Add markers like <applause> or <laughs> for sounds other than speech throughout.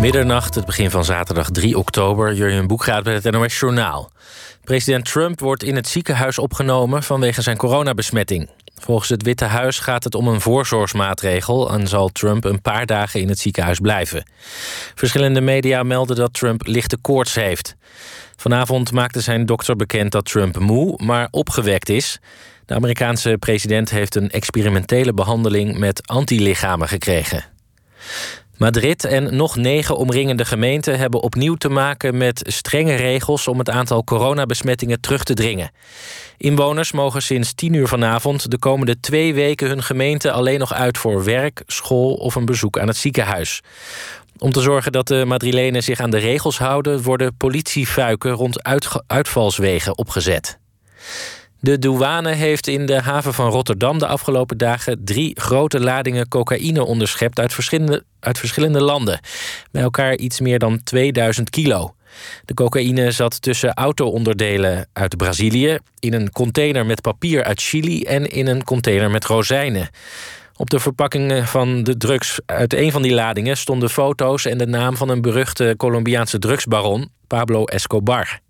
Middernacht, het begin van zaterdag 3 oktober. Jurjen Boekraad bij het NOS Journaal. President Trump wordt in het ziekenhuis opgenomen vanwege zijn coronabesmetting. Volgens het Witte Huis gaat het om een voorzorgsmaatregel... en zal Trump een paar dagen in het ziekenhuis blijven. Verschillende media melden dat Trump lichte koorts heeft. Vanavond maakte zijn dokter bekend dat Trump moe, maar opgewekt is. De Amerikaanse president heeft een experimentele behandeling met antilichamen gekregen. Madrid en nog negen omringende gemeenten hebben opnieuw te maken met strenge regels om het aantal coronabesmettingen terug te dringen. Inwoners mogen sinds 10 uur vanavond de komende twee weken hun gemeente alleen nog uit voor werk, school of een bezoek aan het ziekenhuis. Om te zorgen dat de Madrilenen zich aan de regels houden, worden politiefuiken rond uitvalswegen opgezet. De douane heeft in de haven van Rotterdam de afgelopen dagen drie grote ladingen cocaïne onderschept uit verschillende, uit verschillende landen. Bij elkaar iets meer dan 2000 kilo. De cocaïne zat tussen auto-onderdelen uit Brazilië, in een container met papier uit Chili en in een container met rozijnen. Op de verpakkingen van de drugs uit een van die ladingen stonden foto's en de naam van een beruchte Colombiaanse drugsbaron, Pablo Escobar.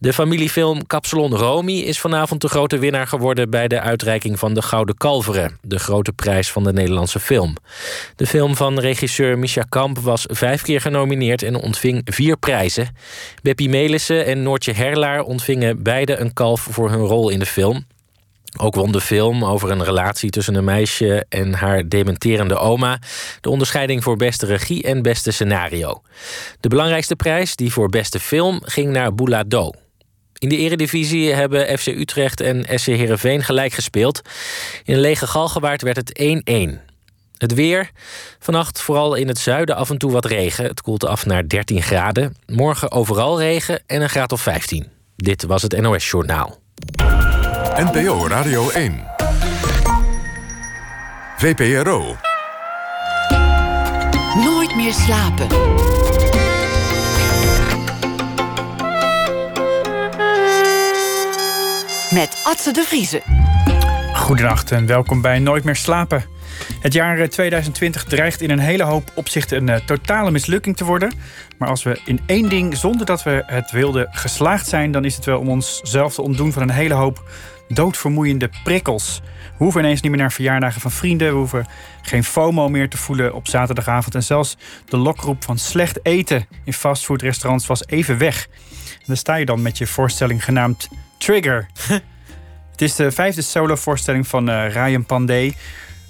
De familiefilm Kapsalon Romy is vanavond de grote winnaar geworden bij de uitreiking van de Gouden Kalveren, de grote prijs van de Nederlandse film. De film van regisseur Misha Kamp was vijf keer genomineerd en ontving vier prijzen. Beppie Melissen en Noortje Herlaar ontvingen beide een kalf voor hun rol in de film. Ook won de film over een relatie tussen een meisje en haar dementerende oma de onderscheiding voor beste regie en beste scenario. De belangrijkste prijs, die voor beste film, ging naar Boulado. In de eredivisie hebben FC Utrecht en SC Heerenveen gelijk gespeeld. In een lege galgenwaard werd het 1-1. Het weer. Vannacht vooral in het zuiden af en toe wat regen. Het koelt af naar 13 graden. Morgen overal regen en een graad of 15. Dit was het NOS Journaal. NPO Radio 1. VPRO. Nooit meer slapen. Met Atze de Vriezen. Goedenacht en welkom bij Nooit meer slapen. Het jaar 2020 eh, dreigt in een hele hoop opzichten een uh, totale mislukking te worden. Maar als we in één ding, zonder dat we het wilden, geslaagd zijn... dan is het wel om onszelf te ontdoen van een hele hoop doodvermoeiende prikkels. We hoeven ineens niet meer naar verjaardagen van vrienden. We hoeven geen FOMO meer te voelen op zaterdagavond. En zelfs de lokroep van slecht eten in fastfoodrestaurants was even weg. En dan sta je dan met je voorstelling genaamd Trigger. <laughs> het is de vijfde solo-voorstelling van uh, Ryan Pandey.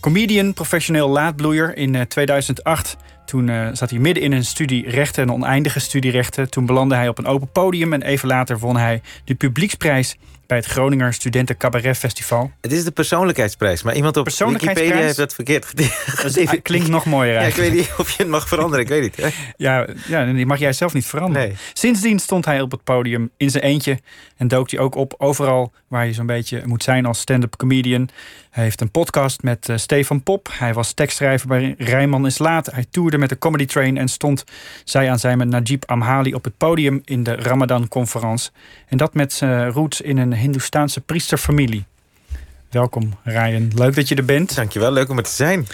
Comedian, professioneel laadbloeier in uh, eh, 2008. Toen uh, zat hij midden in een studie rechten, een oneindige studie rechten. Toen belandde hij op een open podium en even later won hij de publieksprijs bij het Groninger Studenten Cabaret Festival. Het is de persoonlijkheidsprijs, maar iemand op Wikipedia heeft dat verkeerd Dat even, klinkt nog mooier eigenlijk. Ja, ik weet niet of je het mag veranderen, ik weet niet. Ja, ja, die mag jij zelf niet veranderen. Sindsdien stond hij op het podium in zijn eentje en dook hij ook op overal waar je zo'n beetje moet zijn als stand-up comedian. Hij heeft een podcast met uh, Stefan Pop. Hij was tekstschrijver bij Rijman is Laat. Hij toerde met de Comedy Train en stond zij aan zij met Najib Amhali op het podium in de Ramadan-conferentie. En dat met zijn roots in een Hindoestaanse priesterfamilie. Welkom Ryan, leuk dat je er bent. Dankjewel, leuk om er te zijn.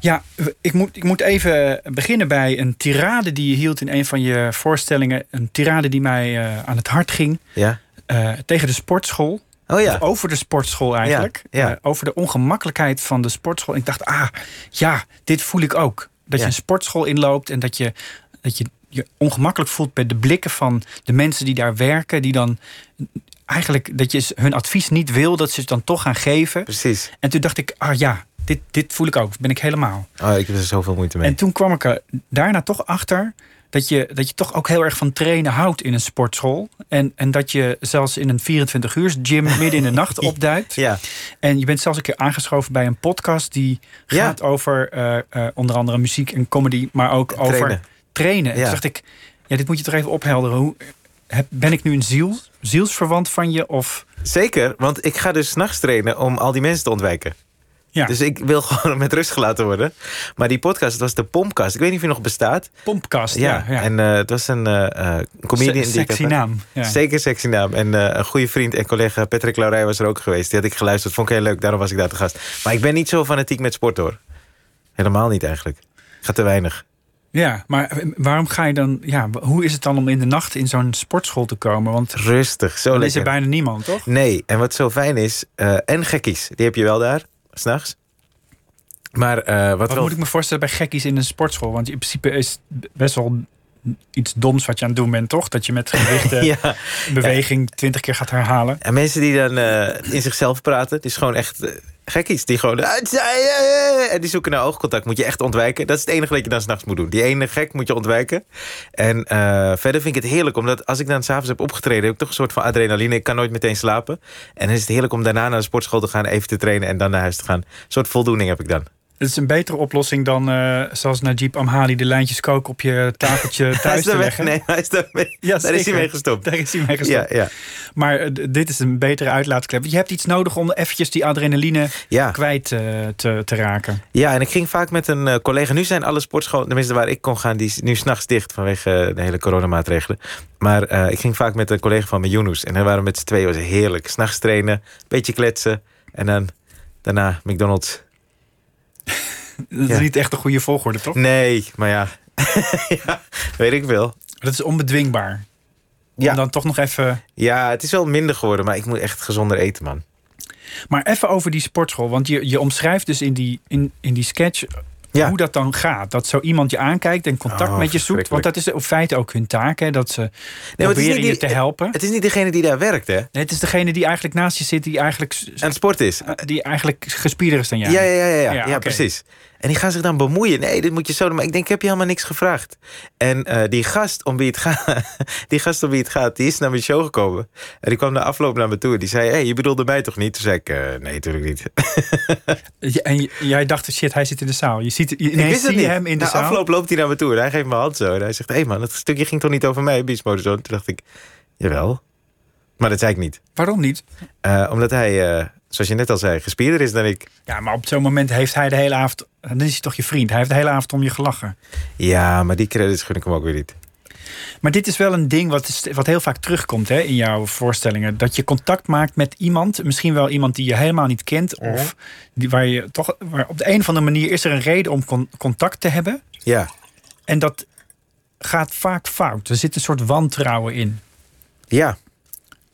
Ja, ik moet, ik moet even beginnen bij een tirade die je hield in een van je voorstellingen. Een tirade die mij uh, aan het hart ging. Ja. Uh, tegen de sportschool. Oh ja. over de sportschool eigenlijk. Ja, uh, over de ongemakkelijkheid van de sportschool. ik dacht, ah, ja, dit voel ik ook. Dat je een sportschool inloopt en dat je, dat je je ongemakkelijk voelt bij de blikken van de mensen die daar werken, die dan eigenlijk dat je hun advies niet wil, dat ze het dan toch gaan geven. Precies. En toen dacht ik, ah ja, dit, dit voel ik ook. Ben ik helemaal. Oh, ik heb er zoveel moeite mee. En toen kwam ik er daarna toch achter dat je, dat je toch ook heel erg van trainen houdt in een sportschool. En, en dat je zelfs in een 24 uur gym <laughs> midden in de nacht opduikt. Ja. En je bent zelfs een keer aangeschoven bij een podcast die gaat over uh, uh, onder andere muziek en comedy, maar ook over trainen. En toen dacht ik, ja, dit moet je toch even ophelderen. Hoe, heb, ben ik nu een ziel, zielsverwant van je? Of... Zeker, want ik ga dus s'nachts trainen om al die mensen te ontwijken. Ja. Dus ik wil <laughs> gewoon met rust gelaten worden. Maar die podcast, het was de Pompcast. Ik weet niet of je nog bestaat. Pompcast, ja. ja, En uh, het was een uh, comedian. Se sexy die naam. Ja. Zeker sexy naam. En uh, een goede vriend en collega Patrick Laurij was er ook geweest. Die had ik geluisterd. Vond ik heel leuk. Daarom was ik daar te gast. Maar ik ben niet zo fanatiek met sport hoor. Helemaal niet eigenlijk. Gaat te weinig. Ja, maar waarom ga je dan... Ja, hoe is het dan om in de nacht in zo'n sportschool te komen? Want Rustig, zo dan is er bijna niemand, toch? Nee, en wat zo fijn is... eh, en gekkies, die heb je wel daar, s'nachts. Maar eh, wat, Wat wel... moet ik me voorstellen bij gekkies in een sportschool? Want in principe is het best wel iets doms wat je aan het doen bent, toch? Dat je met gewichten <laughs> ja. beweging twintig keer gaat herhalen. En mensen die dan eh, in zichzelf praten, het is gewoon echt eh, gekkies. Die gewoon... En die zoeken naar oogcontact. Moet je echt ontwijken. Dat is het enige dat je dan s'nachts moet doen. Die ene gek moet je ontwijken. En eh, verder vind ik het heerlijk, omdat als ik dan s'avonds heb opgetreden... heb ik toch een soort van adrenaline. Ik kan nooit meteen slapen. En dan is het heerlijk om daarna naar de sportschool te gaan... even te trainen en dan naar huis te gaan. Een soort voldoening heb ik dan. Het is een betere oplossing dan, eh, zoals Najib Amhali, de lijntjes kook op je tafeltje <laughs> Hij is thuis te leggen. Nee, hij is daar mee. Ja, daar is hij mee gestopt. Daar is hij mee gestopt. Ja, ja. Maar eh, dit is een betere uitlaatklep. Je hebt iets nodig om eventjes die adrenaline Ja. kwijt eh, te, te raken. Ja, en ik ging vaak met een collega. Nu zijn alle sportscholen, tenminste waar ik kon gaan, die is nu s'nachts dicht vanwege de hele coronamaatregelen. Maar ik ging vaak met een collega van Yunus. En dan waren we met z'n tweeën, was heerlijk. S'nachts trainen, beetje kletsen. En dan daarna McDonald's. Dat is niet echt een goede volgorde, toch? Nee, maar ja. <laughs> ja, weet ik wel. Dat is onbedwingbaar. Ja. Om dan toch nog even... Ja, het is wel minder geworden, maar ik moet echt gezonder eten, man. Maar even over die sportschool. Want je, je omschrijft dus in die, in, in die sketch Ja. hoe dat dan gaat. Dat zo iemand je aankijkt en contact Oh, met je zoekt. Want dat is op feite ook hun taak. Hè? Dat ze is proberen niet je die- te helpen. Het is niet degene die daar werkt, hè? Nee, het is degene die eigenlijk naast je zit. Die eigenlijk, Aan het sport is. die eigenlijk gespierder is dan jij. Ja, ja, ja, ja, ja. Ja, precies. En die gaan zich dan bemoeien. Nee, dit moet je zo doen. Maar ik denk, ik heb je helemaal niks gevraagd. En eh, die gast om wie het gaat, <laughs> die gast om wie het gaat, die is naar mijn show gekomen. En die kwam na afloop naar me toe. Die zei, hey, je bedoelde mij toch niet? Toen zei ik, eh, nee, natuurlijk niet. <laughs> En jij dacht, shit, hij zit in de zaal. Je ziet je, ik wist het niet. hem in de na zaal. afloop loopt hij naar me toe. En hij geeft me hand zo. En hij zegt, hé hey man, dat stukje ging toch niet over mij, Zone? Toen dacht ik, jawel. Maar dat zei ik niet. Waarom niet? Eh, omdat hij, zoals je net al zei, gespierder is dan ik. Ja, maar op zo'n moment heeft hij de hele avond... Dan is hij toch je vriend. Hij heeft de hele avond om je gelachen. Ja, maar die credits gun ik hem ook weer niet. Maar dit is wel een ding wat, is, wat heel vaak terugkomt hè, in jouw voorstellingen. Dat je contact maakt met iemand. Misschien wel iemand die je helemaal niet kent. Of die, waar je toch... Waar op de een of andere manier is er een reden om con- contact te hebben. Ja, En dat gaat vaak fout. Er zit een soort wantrouwen in. ja.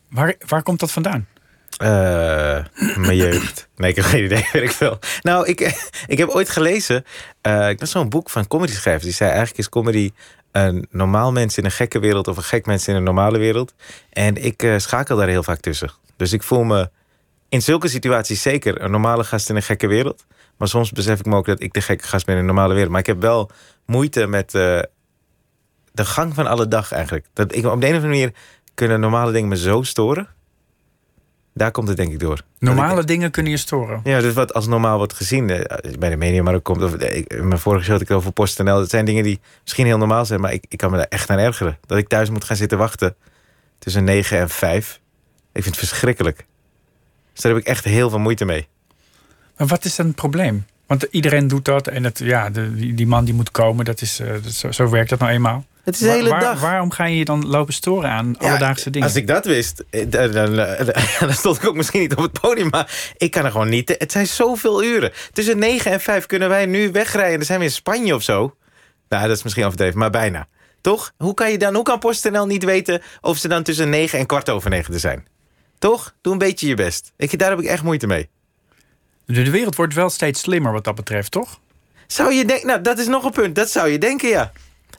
Waar, waar komt dat vandaan? Eh, mijn jeugd. Nee, ik heb geen idee, <laughs> weet ik. Nou, ik, ik heb ooit gelezen... eh ik las zo'n boek van comedy schrijvers. Die zei eigenlijk is comedy een normaal mens in een gekke wereld... of een gek mens in een normale wereld. En ik eh, schakel daar heel vaak tussen. Dus ik voel me in zulke situaties zeker een normale gast in een gekke wereld. Maar soms besef ik me ook dat ik de gekke gast ben in een normale wereld. Maar ik heb wel moeite met de gang van alle dag eigenlijk. Dat ik, op de een of andere manier kunnen normale dingen me zo storen... Daar komt het denk ik door. Normale ik- dingen kunnen je storen. ja, dus wat als normaal wordt gezien eh, bij de media, maar ook komt. Of, eh, in mijn vorige show had ik over PostNL. Dat zijn dingen die misschien heel normaal zijn, maar ik, ik kan me daar echt aan ergeren. Dat ik thuis moet gaan zitten wachten tussen 9 en 5. Ik vind het verschrikkelijk. Dus daar heb ik echt heel veel moeite mee. Maar wat is dan het probleem? Want iedereen doet dat en het, ja, de, die, die man die moet komen, dat is, eh, dat- zo, zo werkt dat nou eenmaal. Het is de hele Waar- dag. Waarom ga je je dan lopen storen aan Ja, alledaagse dingen? Als ik dat wist, eh, dan, dan, dan <laughs> stond ik ook misschien niet op het podium. Maar ik kan er gewoon niet. Het zijn zoveel uren. Tussen 9 en 5 kunnen wij nu wegrijden. Dan zijn we in Spanje of zo. Nou, dat is misschien overdreven, maar bijna. Toch? Hoe kan je dan, hoe kan PostNL niet weten of ze dan tussen 9 en kwart over 9 er zijn? Toch? Doe een beetje je best. Ik, daar heb ik echt moeite mee. De, de wereld wordt wel steeds slimmer wat dat betreft, toch? Zou je denken, nou, dat is nog een punt. Dat zou je denken, ja.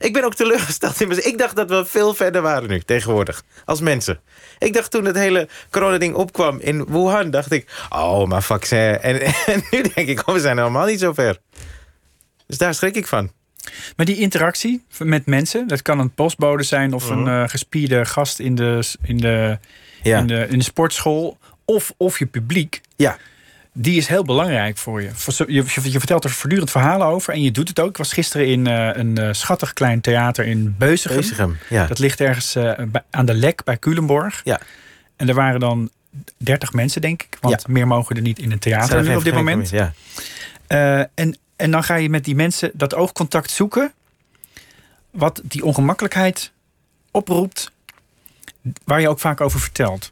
Ik ben ook teleurgesteld in mezelf. Ik dacht dat we veel verder waren nu, tegenwoordig. Als mensen. Ik dacht toen het hele corona-ding opkwam in Wuhan, dacht ik... Oh, maar vaccin. En, <laughs> en nu denk ik, oh, we zijn helemaal niet zo ver. Dus daar schrik ik van. Maar die interactie met mensen, dat kan een postbode zijn of een eh, gespierde gast in de, in de, Ja. in de, in de sportschool of, of je publiek. Ja. Die is heel belangrijk voor je. Je, vertelt er voortdurend verhalen over en je doet het ook. Ik was gisteren in eh, een eh, schattig klein theater in Beuzegem. Beuzegem, ja. Dat ligt ergens eh, aan de Lek bij Culemborg. Ja. En er waren dan 30 mensen, denk ik. Want meer mogen er niet in een theater er nu op dit moment. Ja. En, en dan ga je met die mensen dat oogcontact zoeken. Wat die ongemakkelijkheid oproept. Waar je ook vaak over vertelt.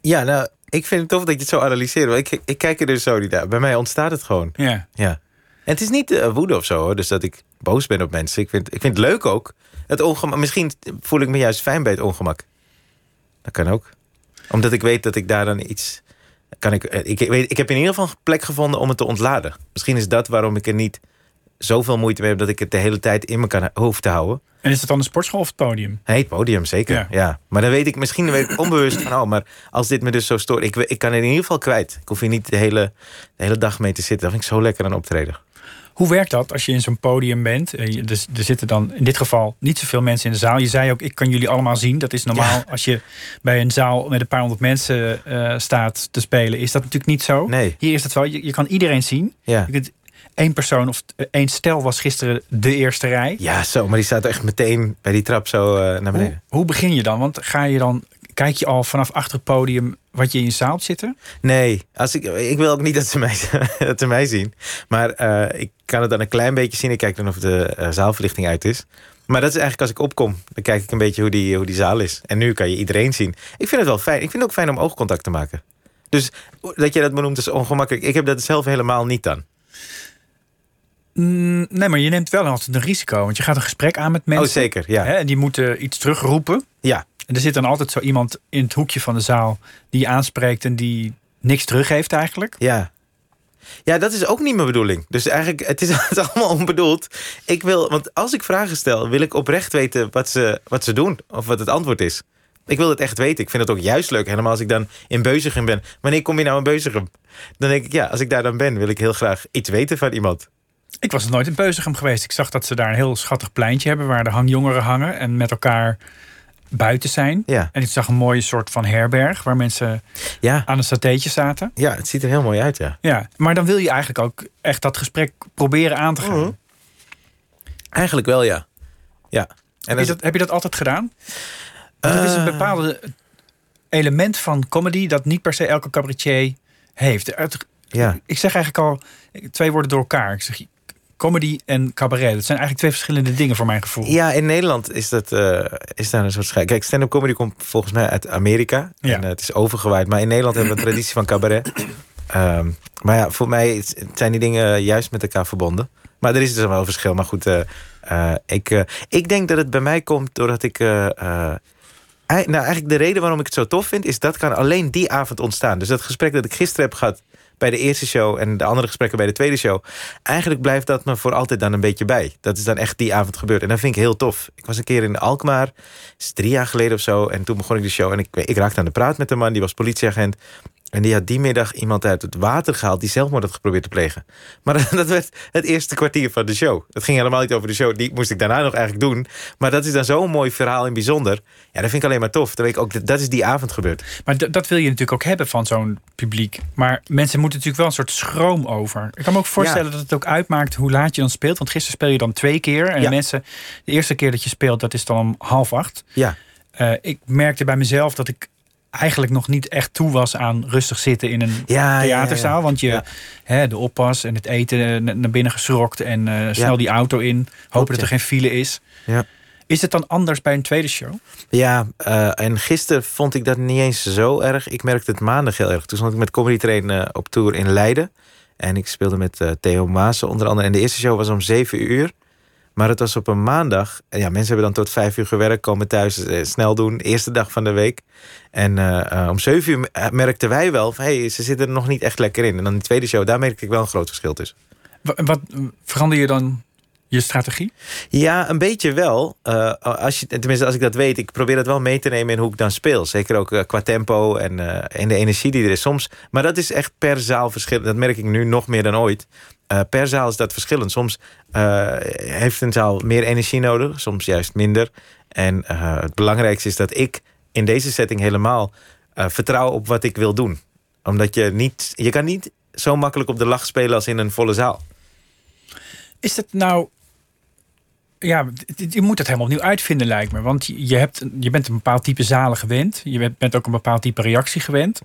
ja, nou, ik vind het tof dat je het zo analyseert. Want ik, ik kijk er dus zo niet naar. Bij mij ontstaat het gewoon. Ja. Ja. En het is niet eh, woede of zo, hoor. Dus dat ik boos ben op mensen. Ik vind, ik vind het leuk ook. Het ongemak, misschien voel ik me juist fijn bij het ongemak. Dat kan ook. Omdat ik weet dat ik daar dan iets... Kan ik, eh, ik, weet, ik heb in ieder geval een plek gevonden om het te ontladen. Misschien is dat waarom ik er niet zoveel moeite mee heb... dat ik het de hele tijd in me kan hoofd te houden. En is het dan de sportschool of het podium? Nee, het podium, zeker. Ja. Ja. Maar dan weet ik misschien weet ik onbewust van... oh, maar als dit me dus zo stoort... Ik, ik kan er in ieder geval kwijt. Ik hoef hier niet de hele, de hele dag mee te zitten. Dat vind ik zo lekker aan optreden. Hoe werkt dat als je in zo'n podium bent? Eh, Dus er zitten dan in dit geval niet zoveel mensen in de zaal. Je zei ook, ik kan jullie allemaal zien. Dat is normaal Ja. als je bij een zaal met een paar honderd mensen eh, staat te spelen. Is dat natuurlijk niet zo. Nee. Hier is het wel. Je, je kan iedereen zien. Ja. Je kunt één persoon of eh, één stel was gisteren de eerste rij. ja, zo. Maar die staat echt meteen bij die trap zo eh, naar beneden. hoe begin je dan? Want ga je dan, kijk je al vanaf achter het podium wat je in je zaal zitten? Nee, als ik, ik wil ook niet dat ze mij, <laughs> dat ze mij zien. Maar eh, ik kan het dan een klein beetje zien. Ik kijk dan of de zaalverlichting uit is. Maar dat is eigenlijk als ik opkom. Dan kijk ik een beetje hoe die, hoe die zaal is. En nu kan je iedereen zien. Ik vind het wel fijn. Ik vind het ook fijn om oogcontact te maken. Dus dat je dat benoemt is ongemakkelijk. Ik heb dat zelf helemaal niet dan. Mm, nee, maar je neemt wel altijd een risico. Want je gaat een gesprek aan met mensen. Oh, zeker. Ja. Hè, en die moeten iets terugroepen. Ja. En er zit dan altijd zo iemand in het hoekje van de zaal die je aanspreekt en die niks teruggeeft eigenlijk. Ja. Ja, dat is ook niet mijn bedoeling. Dus eigenlijk, <laughs> het is, allemaal onbedoeld. Ik wil, want als ik vragen stel, wil ik oprecht weten wat ze, wat ze doen. Of wat het antwoord is. Ik wil het echt weten. Ik vind het ook juist leuk. Helemaal als ik dan in Beuzegem ben. Wanneer kom je nou in Beuzegem? Dan denk ik, ja, als ik daar dan ben, wil ik heel graag iets weten van iemand. Ik was nog nooit in Beuzegem geweest. Ik zag dat ze daar een heel schattig pleintje hebben waar de hangjongeren hangen en met elkaar buiten zijn. Ja, En ik zag een mooie soort van herberg waar mensen ja, aan een satéetje zaten. ja het ziet er heel mooi uit, ja. Ja, maar dan wil je eigenlijk ook echt dat gesprek proberen aan te gaan. Mhm. Eigenlijk wel, ja. Ja. En Heb, je dat, heb je dat altijd gedaan? Het is een Eh. bepaalde element van comedy dat niet per se elke cabaretier heeft. Ja. Ik zeg eigenlijk al twee woorden door elkaar. Ik zeg comedy en cabaret. Dat zijn eigenlijk twee verschillende dingen voor mijn gevoel. Ja, in Nederland is, dat, eh, is daar een soort schijn. Kijk, stand-up comedy komt volgens mij uit Amerika. Ja. En eh, het is overgewaaid. Maar in Nederland hebben we een traditie van cabaret. Ehm, maar ja, voor mij zijn die dingen juist met elkaar verbonden. Maar er is dus wel een verschil. Maar goed, eh, ik, ik denk dat het bij mij komt doordat ik... nou, eigenlijk de reden waarom ik het zo tof vind... is dat kan alleen die avond ontstaan. Dus dat gesprek dat ik gisteren heb gehad bij de eerste show... en de andere gesprekken bij de tweede show... eigenlijk blijft dat me voor altijd dan een beetje bij. Dat is dan echt die avond gebeurd. En dat vind ik heel tof. Ik was een keer in Alkmaar, is drie jaar geleden of zo... en toen begon ik de show en ik, ik raakte aan de praat met een man... die was politieagent en die had die middag iemand uit het water gehaald... die zelfmoord had geprobeerd te plegen. Maar <laughs> dat werd het eerste kwartier van de show. Het ging helemaal niet over de show. Die moest ik daarna nog eigenlijk doen. Maar dat is dan zo'n mooi verhaal in bijzonder. Ja, dat vind ik alleen maar tof. Weet ik ook, dat- dat is die avond gebeurd. Maar dat wil je natuurlijk ook hebben van zo'n publiek. Maar mensen moeten natuurlijk wel een soort schroom over. Ik kan me ook voorstellen Ja. dat het ook uitmaakt hoe laat je dan speelt. Want gisteren speel je dan twee keer. En Ja. mensen, de eerste keer dat je speelt, dat is dan om half acht. Ja, Eh, ik merkte bij mezelf dat ik eigenlijk nog niet echt toe was aan rustig zitten in een ja, ja, ja, theaterzaal. ja. Want je, hè, de oppas en het eten eh, na- naar binnen geschrokt en eh, snel die auto in. Hopen dat er geen file is. Ja. Is het dan anders bij een tweede show? Ja, eh, en gisteren vond ik dat niet eens zo erg. Ik merkte het maandag heel erg. Toen stond ik met Comedy Train op tour in Leiden. En ik speelde met Theo Maassen onder andere. En de eerste show was om zeven uur. Maar het was op een maandag. En ja, mensen hebben dan tot vijf uur gewerkt, komen thuis, eh, snel doen. Eerste dag van de week. En eh, eh, om zeven uur merkten wij wel van... hey, ze zitten er nog niet echt lekker in. En dan de tweede show, daar merkte ik wel een groot verschil tussen. Wa- Wat, verander je dan je strategie? Ja, een beetje wel. Als je, tenminste, als ik dat weet, ik probeer dat wel mee te nemen in hoe ik dan speel. Zeker ook qua tempo en, en de energie die er is soms. Maar dat is echt per zaal verschillend. Dat merk ik nu nog meer dan ooit. Eh, per zaal is dat verschillend. Soms eh, heeft een zaal meer energie nodig, soms juist minder. En eh, het belangrijkste is dat ik in deze setting helemaal eh, vertrouw op wat ik wil doen. Omdat je niet, je kan niet zo makkelijk op de lach spelen als in een volle zaal. Is het nou. Ja, je moet het helemaal opnieuw uitvinden, lijkt me. Want je, hebt, je bent een bepaald type zalen gewend. Je bent, bent ook een bepaald type reactie gewend.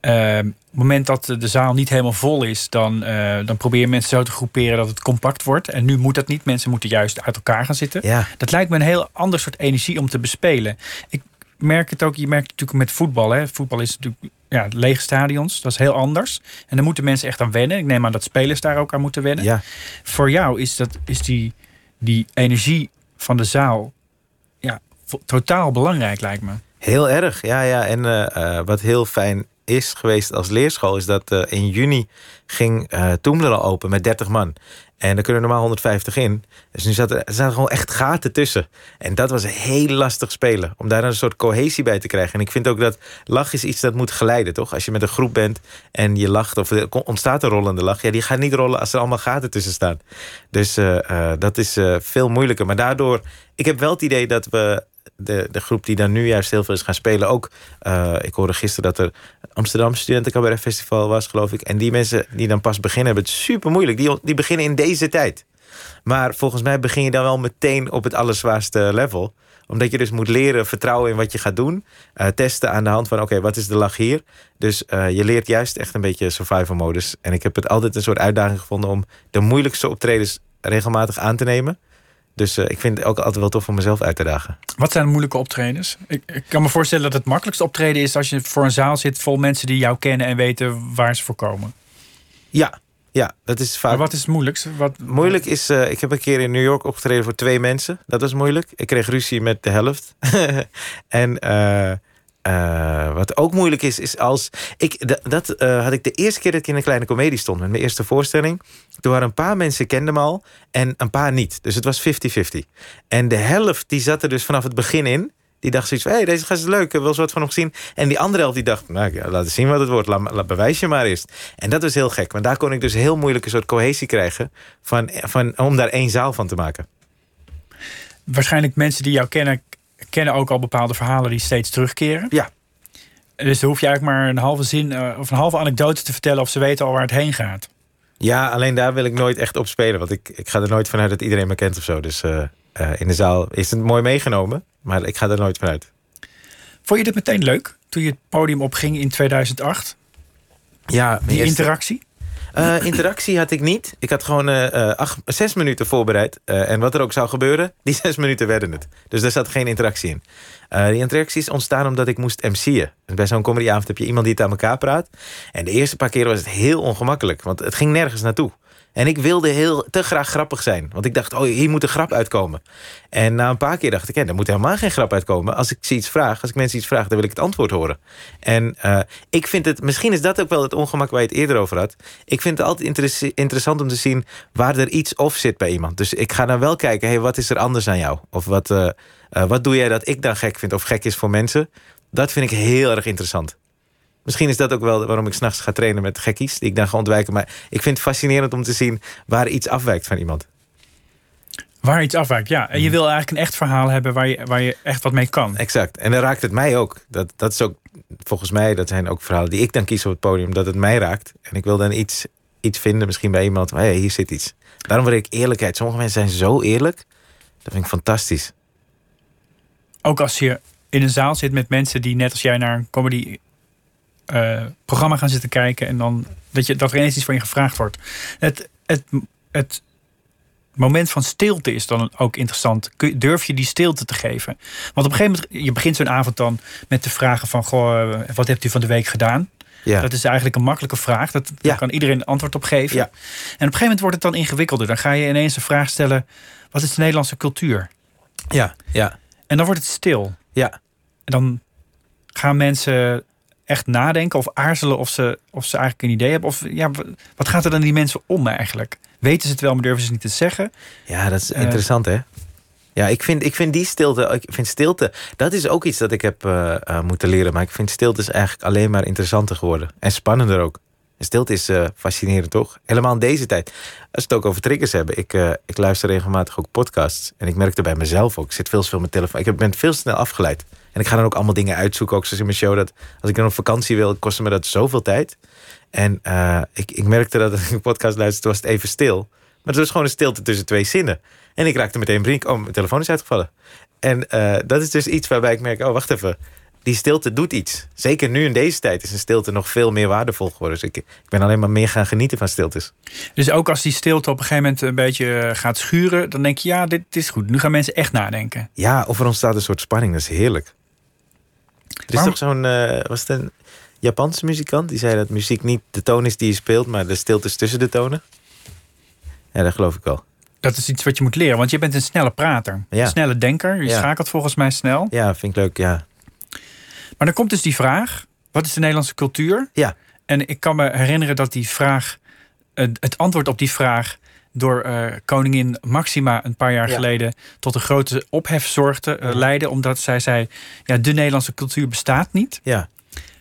Eh, op het moment dat de zaal niet helemaal vol is, dan, eh, dan probeer je mensen zo te groeperen dat het compact wordt. En nu moet dat niet. Mensen moeten juist uit elkaar gaan zitten. Ja, Dat lijkt me een heel ander soort energie om te bespelen. Ik merk het ook, je merkt het natuurlijk met voetbal. Hè. Voetbal is natuurlijk ja, lege stadions, dat is heel anders. En daar moeten mensen echt aan wennen. Ik neem aan dat spelers daar ook aan moeten wennen. ja. Voor jou is, dat, is die, die energie van de zaal ja, totaal belangrijk lijkt me. Heel erg, ja, ja. En eh, eh, wat heel fijn is geweest als leerschool... is dat eh, in juni ging eh Toemler al open met 30 man. En daar kunnen normaal 150 in. Dus nu zaten er zaten gewoon echt gaten tussen. En dat was heel lastig spelen. Om daar een soort cohesie bij te krijgen. En ik vind ook dat lach is iets dat moet geleiden, toch? Als je met een groep bent en je lacht... of er ontstaat een rollende lach... ja, die gaat niet rollen als er allemaal gaten tussen staan. Dus eh, dat is veel moeilijker. Maar daardoor... Ik heb wel het idee dat we de, de groep die dan nu juist heel veel is gaan spelen ook. eh, ik hoorde gisteren dat er Amsterdam Studenten Cabaret Festival was, geloof ik. En die mensen die dan pas beginnen, hebben het super moeilijk. Die, die beginnen in deze tijd. Maar volgens mij begin je dan wel meteen op het allerzwaarste level omdat je dus moet leren vertrouwen in wat je gaat doen. Eh, testen aan de hand van, oké, wat is de lach hier? Dus eh, je leert juist echt een beetje survival modus. En ik heb het altijd een soort uitdaging gevonden... om de moeilijkste optredens regelmatig aan te nemen. Dus eh, ik vind het ook altijd wel tof om mezelf uit te dagen. Wat zijn de moeilijke optredens? Ik, ik kan me voorstellen dat het makkelijkste optreden is als je voor een zaal zit vol mensen die jou kennen en weten waar ze voor komen. Ja, ja dat is vaak... Maar wat is het moeilijkste? Wat, Moeilijk is, eh, ik heb een keer in New York opgetreden voor twee mensen. Dat was moeilijk. Ik kreeg ruzie met de helft. <laughs> en eh, eh, wat ook moeilijk is, is als... Ik, dat eh, had ik de eerste keer dat ik in een kleine komedie stond. Met mijn eerste voorstelling. Toen waren een paar mensen kenden me al. En een paar niet. Dus het was 50-50. En de helft die zat er dus vanaf het begin in. Die dacht zoiets van, hey, deze gast is leuk. Wel eens wat van hem gezien. En die andere helft die dacht, nou, ja, laat eens zien wat het wordt. Laat, laat bewijs je maar eerst. En dat was heel gek. Want daar kon ik dus heel moeilijk een soort cohesie krijgen... Van, van, om daar één zaal van te maken. Waarschijnlijk mensen die jou kennen, kennen ook al bepaalde verhalen die steeds terugkeren. Ja. Dus dan hoef je eigenlijk maar een halve zin eh, of een halve anekdote te vertellen of ze weten al waar het heen gaat. Ja, alleen daar wil ik nooit echt op spelen. Want ik, ik ga er nooit vanuit dat iedereen me kent of zo. Dus eh, eh, in de zaal is het mooi meegenomen. Maar ik ga er nooit vanuit. Vond je dit meteen leuk toen je het podium opging in 2008? Ja, Die eerste- interactie? Eh, interactie had ik niet. Ik had gewoon eh, eh, zes minuten voorbereid. En wat er ook zou gebeuren, <laughs> die zes minuten werden het. Dus daar zat geen interactie in. Die interactie is ontstaan omdat ik moest MC'en. Bij zo'n comedyavond heb je iemand die het aan elkaar praat. En de eerste paar keer was het heel ongemakkelijk. Want het ging nergens naartoe. En ik wilde heel te graag grappig zijn. Want ik dacht, oh, hier moet een grap uitkomen. En na een paar keer dacht ik, er moet helemaal geen grap uitkomen. Als ik iets vraag, als ik mensen iets vraag, dan wil ik het antwoord horen. En eh, ik vind het, misschien is dat ook wel het ongemak waar je het eerder over had. Ik vind het altijd interessant om te zien waar er iets of zit bij iemand. Dus ik ga dan wel kijken, hey, wat is er anders aan jou? Of wat, eh, eh, wat doe jij dat ik dan gek vind of gek is voor mensen? Dat vind ik heel erg interessant. Misschien is dat ook wel waarom ik s'nachts ga trainen met gekkies. Die ik dan ga ontwijken. Maar ik vind het fascinerend om te zien waar iets afwijkt van iemand. Waar iets afwijkt, ja. En je wil eigenlijk een echt verhaal hebben waar je, waar je echt wat mee kan. Exact. En dan raakt het mij ook. Dat, dat is ook, volgens mij, dat zijn ook verhalen die ik dan kies op het podium. Dat het mij raakt. En ik wil dan iets, iets vinden, misschien bij iemand. Hé, hey, hier zit iets. Daarom wil ik eerlijkheid. Sommige mensen zijn zo eerlijk. Dat vind ik fantastisch. Ook als je in een zaal zit met mensen die net als jij naar een comedy eh, programma gaan zitten kijken en dan dat, je, dat er ineens iets van je gevraagd wordt. Het, het, het moment van stilte is dan ook interessant. Durf je die stilte te geven? Want op een gegeven moment, je begint zo'n avond dan met de vragen van, goh, eh, wat hebt u van de week gedaan? Ja. Dat is eigenlijk een makkelijke vraag. Dat, Ja. Daar kan iedereen een antwoord op geven. Ja. En op een gegeven moment wordt het dan ingewikkelder. Dan ga je ineens de vraag stellen, wat is de Nederlandse cultuur? ja, ja, En dan wordt het stil. ja. En dan gaan mensen echt nadenken of aarzelen of ze, of ze eigenlijk een idee hebben. Of ja, wat gaat er dan in die mensen om eigenlijk? Weten ze het wel, maar durven ze het niet te zeggen? Ja, dat is Eh. interessant, hè? Ja, ik vind, ik vind die stilte, ik vind stilte, dat is ook iets dat ik heb eh, eh, moeten leren. Maar ik vind stilte is eigenlijk alleen maar interessanter geworden. En spannender ook. En stilte is fascinerend, toch? Helemaal in deze tijd. Als we het ook over triggers hebben. Ik, ik luister regelmatig ook podcasts. En ik merkte bij mezelf ook. Ik zit veel te veel met telefoon. Ik ben veel te snel afgeleid. En ik ga dan ook allemaal dingen uitzoeken. Ook zoals in mijn show. Dat als ik dan op vakantie wil, kostte me dat zoveel tijd. En eh, ik, ik merkte dat als ik een podcast luisterde, was het even stil. Maar het was gewoon een stilte tussen twee zinnen. En ik raakte meteen brink. Oh, mijn telefoon is uitgevallen. En eh, dat is dus iets waarbij ik merk, oh, wacht even. Die stilte doet iets. Zeker nu in deze tijd is een stilte nog veel meer waardevol geworden. Dus ik, ik ben alleen maar meer gaan genieten van stiltes. Dus ook als die stilte op een gegeven moment een beetje eh, gaat schuren, dan denk je, ja, dit, dit is goed. Nu gaan mensen echt nadenken. Ja, of er ontstaat een soort spanning. Dat is heerlijk. Er is toch zo'n, eh, was het een Japanse muzikant? Die zei dat muziek niet de toon is die je speelt, maar de stilte is tussen de tonen. Ja, dat geloof ik wel. Dat is iets wat je moet leren, want je bent een snelle prater. Ja. Een snelle denker. Je Ja. schakelt volgens mij snel. Ja, vind ik leuk, ja. Maar dan komt dus die vraag: wat is de Nederlandse cultuur? Ja. En ik kan me herinneren dat die vraag, het antwoord op die vraag, door eh, koningin Maxima een paar jaar Ja. geleden tot een grote ophef zorgde, eh, Ja. leidde, omdat zij zei: ja, de Nederlandse cultuur bestaat niet. Ja.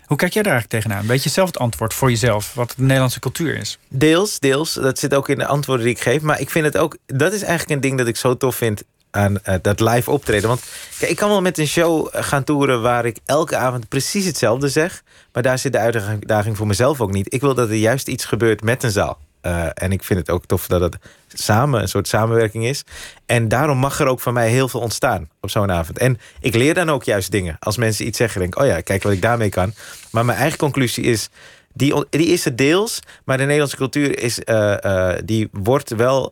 Hoe kijk jij daar eigenlijk tegenaan? Weet je zelf het antwoord voor jezelf, wat de Nederlandse cultuur is? Deels, deels. Dat zit ook in de antwoorden die ik geef. Maar ik vind het ook... Dat is eigenlijk een ding dat ik zo tof vind aan eh, dat live optreden. Want kijk, ik kan wel met een show gaan toeren... waar ik elke avond precies hetzelfde zeg. Maar daar zit de uitdaging voor mezelf ook niet. Ik wil dat er juist iets gebeurt met een zaal. Eh, en ik vind het ook tof dat het samen een soort samenwerking is. En daarom mag er ook van mij heel veel ontstaan op zo'n avond. En ik leer dan ook juist dingen. Als mensen iets zeggen, denk ik... oh ja, kijk wat ik daarmee kan. Maar mijn eigen conclusie is... Die, die is er deels, maar de Nederlandse cultuur is, eh, eh, die wordt wel.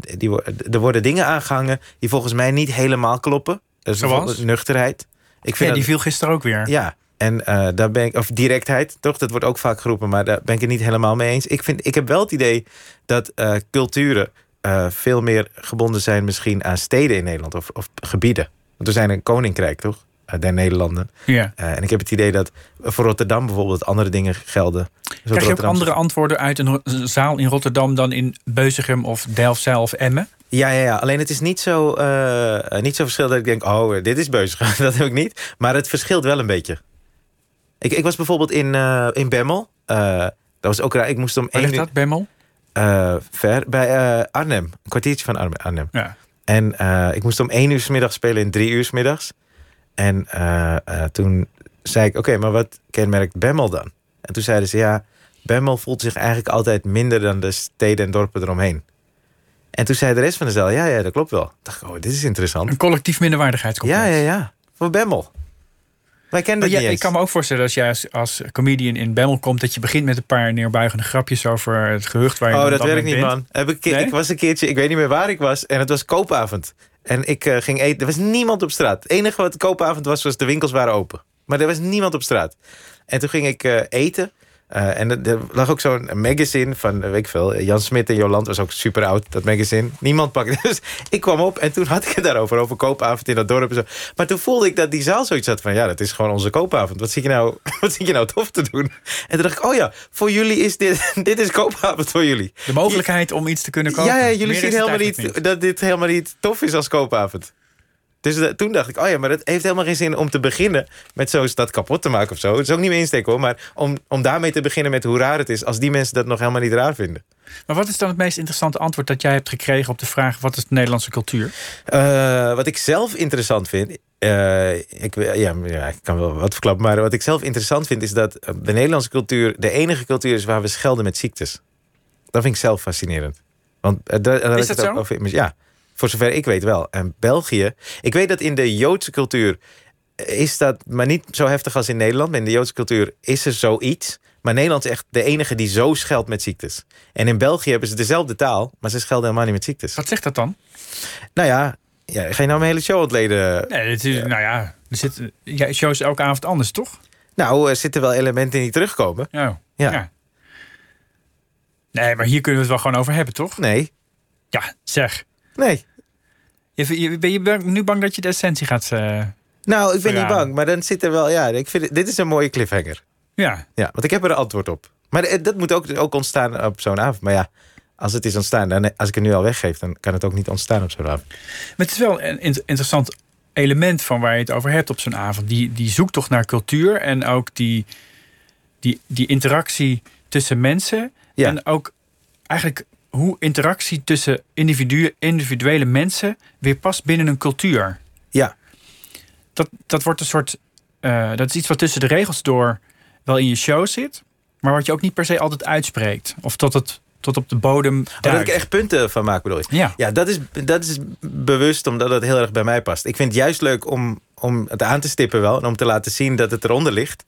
die, er worden dingen aangehangen die volgens mij niet helemaal kloppen. Dus Zoals? nuchterheid. Ik Ja, vind die dat- viel gisteren ook weer. ja, en eh, daar ben ik, of directheid, toch? Dat wordt ook vaak geroepen, maar daar ben ik het niet helemaal mee eens. Ik, vind, ik heb wel het idee dat eh, culturen eh, veel meer gebonden zijn, misschien aan steden in Nederland of, of gebieden. Want we zijn een koninkrijk, toch? Der Nederlanden. Ja. En ik heb het idee dat voor Rotterdam bijvoorbeeld andere dingen gelden. Zoals Krijg je ook andere antwoorden uit een zaal in Rotterdam dan in Beuzegem of Delfzijl of Emmen? Ja, ja, ja. Alleen het is niet zo, niet zo verschil dat ik denk... oh, dit is beuzig. <laughs> dat heb ik niet. Maar het verschilt wel een beetje. Ik, ik was bijvoorbeeld in, eh, in Bemmel. Eh, dat was ook raar. Ik moest om Waar één uur... dat, Bemmel? eh, ver, bij Arnhem. Een kwartiertje van Arnhem. Arnhem. Ja. En ik moest om één uur 's middags spelen in drie uur 's middags. En toen zei ik, oké, maar wat kenmerkt Bemmel dan? En toen zeiden ze, ja, Bemmel voelt zich eigenlijk altijd minder dan de steden en dorpen eromheen. En toen zei de rest van de zaal, ja, ja, dat klopt wel. Ik dacht, oh, dit is interessant. Een collectief minderwaardigheidscomplex. Ja, ja, ja. Voor Bemmel. Wij kennen dat ja, ik kan me ook voorstellen als jij als, als comedian in Bemmel komt... dat je begint met een paar neerbuigende grapjes over het gehucht waar je Oh, dat werkt niet, man. Heb ik, Nee? ik was een keertje, ik weet niet meer waar ik was. En het was koopavond. En ik eh, ging eten. Er was niemand op straat. Het enige wat koopavond was, was de winkels waren open. Maar er was niemand op straat. En toen ging ik eh, eten. Eh, en er, er lag ook zo'n magazine van, eh, weet ik veel, Jan Smit en Joland was ook super oud, dat magazine. Niemand pakte. <laughs> Dus ik kwam op en toen had ik het daarover, over koopavond in dat dorp en zo. Maar toen voelde ik dat die zaal zoiets had van, ja, dat is gewoon onze koopavond. Wat zit je nou, <laughs> wat zit je nou tof te doen? En toen dacht ik, oh ja, voor jullie is dit, <laughs> dit is koopavond voor jullie. De mogelijkheid om iets te kunnen kopen. Ja, ja jullie Meer zien helemaal niet, dat dit helemaal niet tof is als koopavond. Dus toen dacht ik, oh ja, maar het heeft helemaal geen zin om te beginnen met zo dat kapot te maken of zo. Het is ook niet mijn insteek hoor, maar om, om daarmee te beginnen met hoe raar het is als die mensen dat nog helemaal niet raar vinden. Maar wat is dan het meest interessante antwoord dat jij hebt gekregen op de vraag... wat is de Nederlandse cultuur? Eh, wat ik zelf interessant vind. eh, ik, ja, ja, ik kan wel wat verklappen, maar wat ik zelf interessant vind is dat de Nederlandse cultuur de enige cultuur is waar we schelden met ziektes. Dat vind ik zelf fascinerend. Want, had Is dat zo? over ja, voor zover ik weet wel. En België, ik weet dat in de Joodse cultuur is dat, maar niet zo heftig als in Nederland. Maar in de Joodse cultuur is er zoiets. Maar Nederland is echt de enige die zo scheldt met ziektes. En in België hebben ze dezelfde taal, maar ze schelden helemaal niet met ziektes. Wat zegt dat dan? Nou ja, ja ga je nou mijn hele show ontleden? Nee, het is, nou ja, er zit, ja, show is elke avond anders, toch? Nou, er zitten wel elementen die terugkomen. Ja. Ja. Nee, maar hier kunnen we het wel gewoon over hebben, toch? Nee, Ja, zeg. nee. Je, je- ben je nu bang dat je de essentie gaat... eh, Nou, ik ben niet bang, maar dan zit er wel... Ja, ik vind, dit is een mooie cliffhanger. ja, Ja, want ik heb er een antwoord op. Maar eh, dat moet ook, ook ontstaan op zo'n avond. Maar ja, als het is ontstaan, dan, als ik het nu al weggeef... dan kan het ook niet ontstaan op zo'n avond. Maar het is wel een in- interessant element van waar je het over hebt op zo'n avond. Die, die zoektocht naar cultuur en ook die, die, die interactie tussen mensen. Ja. En ook eigenlijk hoe interactie tussen individu, individuele mensen weer past binnen een cultuur. Ja, Dat, dat wordt een soort. eh, dat is iets wat tussen de regels door wel in je show zit, maar wat je ook niet per se altijd uitspreekt. Of tot, het, tot op de bodem. Oh, dat duikt. ik echt punten van maak, bedoel je? Ja. Ja, dat is, dat is bewust omdat het heel erg bij mij past. Ik vind het juist leuk om, om het aan te stippen wel... en om te laten zien dat het eronder ligt.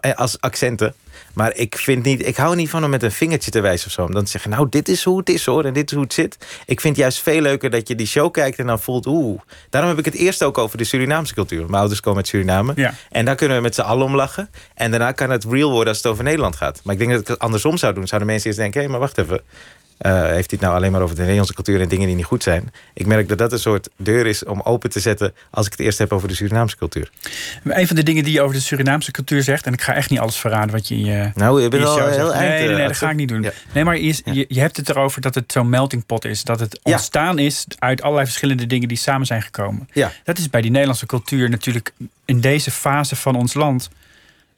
Eh, als accenten. Maar ik, vind niet, ik hou niet van om met een vingertje te wijzen of zo. Om dan te zeggen, nou, dit is hoe het is hoor en dit is hoe het zit. Ik vind het juist veel leuker dat je die show kijkt en dan voelt... oeh, daarom heb ik het eerst ook over de Surinaamse cultuur. Mijn ouders komen uit Suriname. Ja. En daar kunnen we met z'n allen om lachen. En daarna kan het real worden als het over Nederland gaat. Maar ik denk dat ik het andersom zou doen. Zouden mensen eerst denken, hé, maar wacht even. Eh, heeft het nou alleen maar over de Nederlandse cultuur en dingen die niet goed zijn. Ik merk dat dat een soort deur is om open te zetten als ik het eerst heb over de Surinaamse cultuur. Een van de dingen die je over de Surinaamse cultuur zegt, en ik ga echt niet alles verraden wat je in je. Nou, je bent al heel zegt. eind. Nee, nee, eh, nee, dat ga ik niet doen. Ja. Nee, maar je, je, je hebt het erover dat het zo'n melting pot is. Dat het Ja. ontstaan is uit allerlei verschillende dingen die samen zijn gekomen. Ja. Dat is bij die Nederlandse cultuur natuurlijk in deze fase van ons land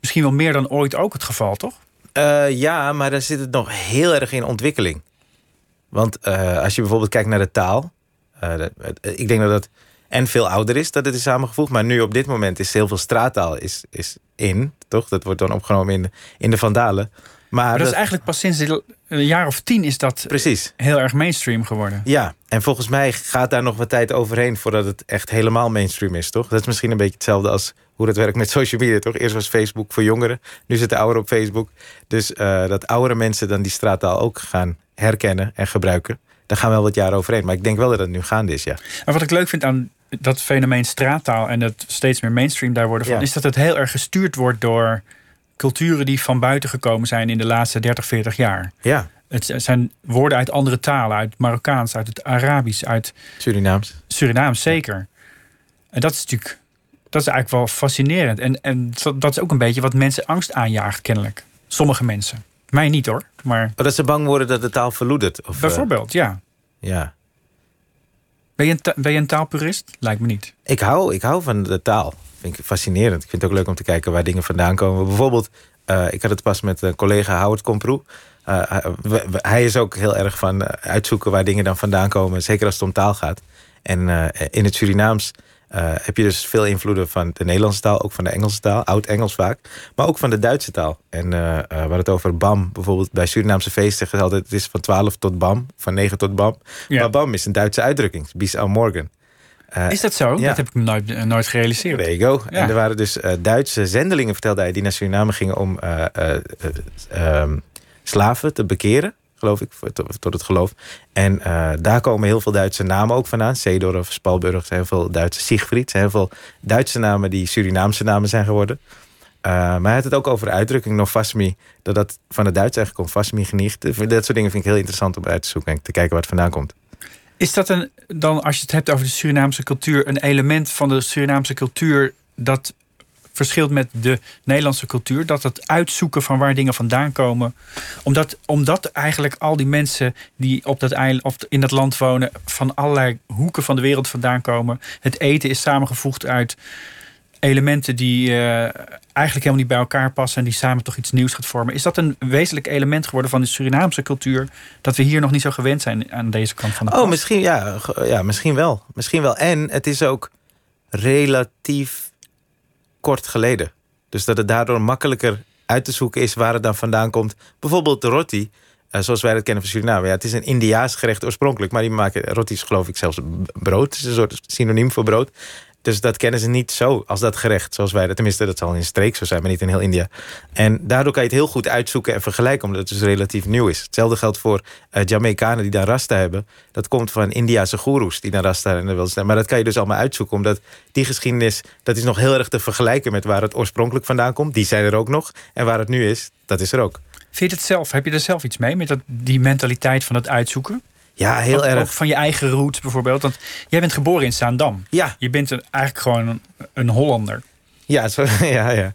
misschien wel meer dan ooit ook het geval, toch? Eh, ja, maar daar zit het nog heel erg in ontwikkeling. Want eh, als je bijvoorbeeld kijkt naar de taal. eh, het- ik denk dat dat en veel ouder is dat het is samengevoegd. Maar nu op dit moment is heel veel straattaal is, is in. Toch? Dat wordt dan opgenomen in de, in de Vandalen. Maar, Maar dat is eigenlijk pas sinds een jaar of tien is dat Precies. heel erg mainstream geworden. Ja, en volgens mij gaat daar nog wat tijd overheen voordat het echt helemaal mainstream is, toch? Dat is misschien een beetje hetzelfde als hoe dat werkt met social media, toch? Eerst was Facebook voor jongeren, nu zitten ouderen op Facebook. Dus eh, dat oudere mensen dan die straattaal ook gaan herkennen en gebruiken. Daar gaan wel wat jaren overheen. Maar ik denk wel dat het nu gaande is, ja. Maar wat ik leuk vind aan dat fenomeen straattaal en het steeds meer mainstream daar worden van, Ja. is dat het heel erg gestuurd wordt door culturen die van buiten gekomen zijn in de laatste 30, 40 jaar. Ja, Het zijn woorden uit andere talen, uit Marokkaans, uit het Arabisch, uit Surinaams. Surinaams zeker. En dat is natuurlijk, dat is eigenlijk wel fascinerend. En, en dat is ook een beetje wat mensen angst aanjaagt, kennelijk. Sommige mensen. Mij niet hoor, maar Oh, dat ze bang worden dat de taal verloedert. Of, eh, bijvoorbeeld, ja. ja. Ben je, een ben je een taalpurist? Lijkt me niet. Ik hou, ik hou van de taal. Vind ik fascinerend. Ik vind het ook leuk om te kijken waar dingen vandaan komen. Bijvoorbeeld, eh, ik had het pas met een collega Howard Komproe. Eh, hij- is ook heel erg van uitzoeken waar dingen dan vandaan komen. Zeker als het om taal gaat. En in het Surinaams heb je dus veel invloeden van de Nederlandse taal. Ook van de Engelse taal, oud-Engels vaak. Maar ook van de Duitse taal. En eh eh, we hadden het over BAM. Bijvoorbeeld bij Surinaamse feesten ze altijd... het is van 12 tot BAM, van 9 tot BAM. Ja. Maar BAM is een Duitse uitdrukking. Bis au morgen. Eh, Is dat zo? ja. Dat heb ik nooit, eh, nooit gerealiseerd. There you go. Ja. En er waren dus eh, Duitse zendelingen, vertelde hij, die naar Suriname gingen om eh, eh, eh, ehm, slaven te bekeren, geloof ik, tot, het geloof. En eh, daar komen heel veel Duitse namen ook vandaan. Seedorf, Spalburg, heel veel Duitse Siegfried. Heel veel Duitse namen die Surinaamse namen zijn geworden. Eh, maar hij had het ook over de uitdrukking Novasmi, dat dat van het Duits eigenlijk komt, Vasmi geniegt. Dat soort dingen vind ik heel interessant om uit te zoeken en te kijken waar het vandaan komt. Is dat een, dan, als je het hebt over de Surinaamse cultuur, een element van de Surinaamse cultuur dat verschilt met de Nederlandse cultuur? Dat het uitzoeken van waar dingen vandaan komen. Omdat, omdat eigenlijk al die mensen die op dat eiland, of in dat land wonen, van allerlei hoeken van de wereld vandaan komen. Het eten is samengevoegd uit elementen die eh, eigenlijk helemaal niet bij elkaar passen en die samen toch iets nieuws gaat vormen. Is dat een wezenlijk element geworden van de Surinaamse cultuur dat we hier nog niet zo gewend zijn aan deze kant van de Oh, misschien, ja, ja, misschien wel. Misschien wel. En het is ook relatief kort geleden. Dus dat het daardoor makkelijker uit te zoeken is waar het dan vandaan komt. Bijvoorbeeld de roti, eh, zoals wij dat kennen van Suriname. Ja, het is een Indiaas gerecht oorspronkelijk, maar die maken roti is geloof ik zelfs brood. Het is een soort synoniem voor brood. Dus dat kennen ze niet zo als dat gerecht, zoals wij dat. Tenminste, dat zal in streek zo zijn, maar niet in heel India. En daardoor kan je het heel goed uitzoeken en vergelijken, omdat het dus relatief nieuw is. Hetzelfde geldt voor eh Jamaicanen die dan rasta hebben. Dat komt van Indiase goeroes die dan rasta en wilden zijn. Maar dat kan je dus allemaal uitzoeken, omdat die geschiedenis, dat is nog heel erg te vergelijken met waar het oorspronkelijk vandaan komt. Die zijn er ook nog. En waar het nu is, dat is er ook. Vind je het zelf? Heb je er zelf iets mee met dat, die mentaliteit van het uitzoeken? Ja, heel Ook- Ook erg. van je eigen roots bijvoorbeeld. Want jij bent geboren in Zaandam. Ja, Je bent een, eigenlijk gewoon een, een Hollander. ja, zo, <laughs> ja, ja.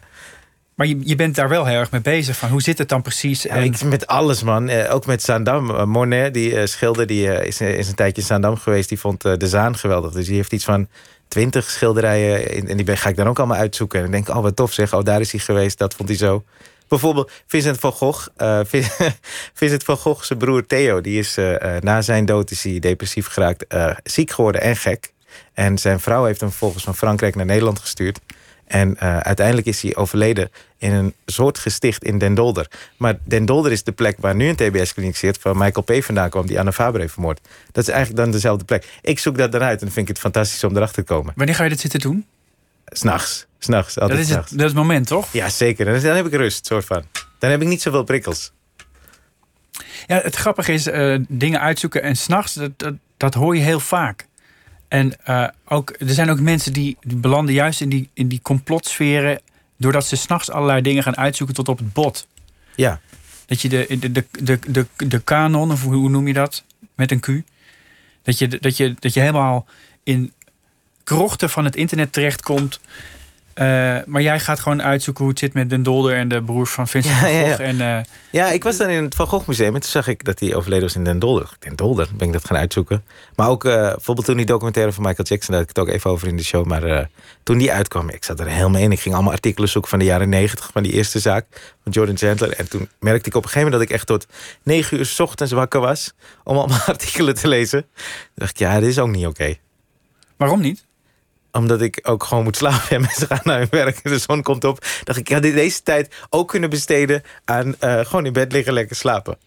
Maar je, je bent daar wel heel erg mee bezig. Van hoe zit het dan precies? Ja, En- ik, met alles, man. Eh, ook met Zaandam. Eh, Monet, die eh, schilder, die is, is een tijdje in Zaandam geweest. Die vond de Zaan geweldig. Dus die heeft iets van twintig schilderijen. En die ben- ga ik dan ook allemaal uitzoeken. En ik denk, oh, wat tof zeg. Oh, daar is hij geweest. Dat vond hij zo. Bijvoorbeeld Vincent van Gogh. eh, Vin- <laughs> Vincent van Gogh, zijn broer Theo. Die is eh, eh, na zijn dood is hij depressief geraakt. ziek geworden en gek. En zijn vrouw heeft hem vervolgens van Frankrijk naar Nederland gestuurd. En uiteindelijk is hij overleden in een soort gesticht in Den Dolder. Maar Den Dolder is de plek waar nu een TBS-kliniek zit... waar Michael P. vandaan kwam, die Anna Faber heeft vermoord. Dat is eigenlijk dan dezelfde plek. Ik zoek dat dan uit en vind ik het fantastisch om erachter te komen. Wanneer ga je dit zitten doen? S'nachts. S'nachts, Dat is, het, dat is het moment, toch? Ja, zeker. Dan, dan heb ik rust, soort van. Dan heb ik niet zoveel prikkels. Ja, het grappige is, eh, dingen uitzoeken en s'nachts, dat, dat, dat hoor je heel vaak. En eh, ook, er zijn ook mensen die, die belanden juist in die, in die complotsferen... doordat ze s'nachts allerlei dingen gaan uitzoeken tot op het bot. Ja, dat je de, de, de, de, de, de kanon, of hoe noem je dat? Met een Q. Dat je, dat je, dat je helemaal in krochten van het internet terechtkomt. Uh, maar jij gaat gewoon uitzoeken hoe het zit met Den Dolder en de broers van Vincent Ja, van ja, ja. Gogh. En, eh, Ja, ik was dan in het Van Gogh Museum en toen zag ik dat hij overleden was in Den Dolder. Den Dolder, ben ik dat gaan uitzoeken. Maar ook eh, bijvoorbeeld toen die documentaire van Michael Jackson, daar had ik het ook even over in de show. Maar toen die uitkwam, ik zat er helemaal in. Ik ging allemaal artikelen zoeken van de jaren negentig, van die eerste zaak van Jordan Chandler. En toen merkte ik op een gegeven moment dat ik echt tot negen uur 's ochtends wakker was om allemaal <laughs> artikelen te lezen. Toen dacht ik, ja, dit is ook niet oké. waarom niet? Omdat ik ook gewoon moet slapen en mensen gaan naar hun werk en de zon komt op. Dacht ik, ja, deze tijd ook kunnen besteden aan eh, gewoon in bed liggen, lekker slapen.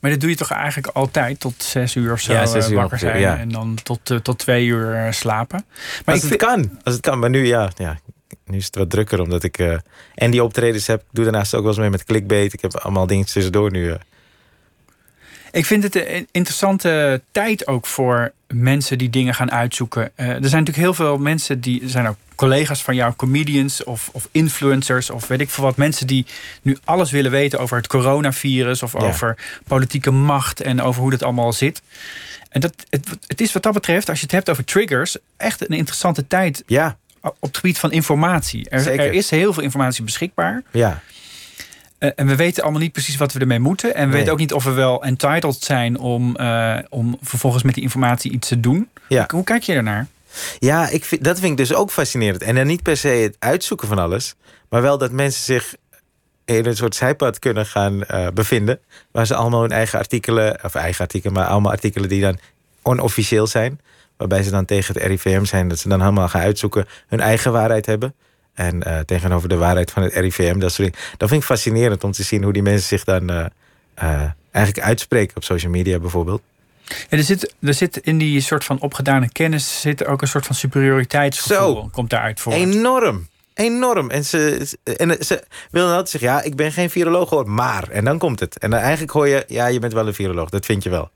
Maar dat doe je toch eigenlijk altijd tot zes uur of zo Ja, zes eh, uur wakker zijn. ja. En dan tot, eh, tot twee uur slapen. Maar als ik het kan. Als het kan. Maar nu, ja, ja, nu is het wat drukker omdat ik en die optredens heb. Ik doe daarnaast ook wel eens mee met clickbait. Ik heb allemaal dingetjes tussendoor nu. Ik vind het een interessante tijd ook voor mensen die dingen gaan uitzoeken. Eh, er zijn natuurlijk heel veel mensen die zijn ook collega's van jou, comedians of, of influencers of weet ik veel wat. Mensen die nu alles willen weten over het coronavirus of Ja. over politieke macht en over hoe dat allemaal zit. En dat, het, het is wat dat betreft, als je het hebt over triggers, echt een interessante tijd Ja, op het gebied van informatie. Er, er is heel veel informatie beschikbaar. ja. Eh, en we weten allemaal niet precies wat we ermee moeten. En we Nee. weten ook niet of we wel entitled zijn om, eh, om vervolgens met die informatie iets te doen. Ja. Hoe kijk je ernaar? Ja, ik vind, dat vind ik dus ook fascinerend. En dan niet per se het uitzoeken van alles, maar wel dat mensen zich in een soort zijpad kunnen gaan eh, bevinden. Waar ze allemaal hun eigen artikelen, of eigen artikelen, maar allemaal artikelen die dan onofficieel zijn. Waarbij ze dan tegen het RIVM zijn, dat ze dan helemaal gaan uitzoeken, hun eigen waarheid hebben. En eh, tegenover de waarheid van het RIVM, dat soort dingen. Dat vind ik fascinerend om te zien hoe die mensen zich dan eh, eh, eigenlijk uitspreken op social media bijvoorbeeld. Ja, er, zit, er zit in die soort van opgedane kennis zit ook een soort van superioriteitsgevoel. Zo. Komt daaruit voor. Enorm. Enorm. En ze, en ze willen altijd zeggen, ja, ik ben geen viroloog hoor, maar. En dan komt het. En dan eigenlijk hoor je, ja, je bent wel een viroloog. Dat vind je wel.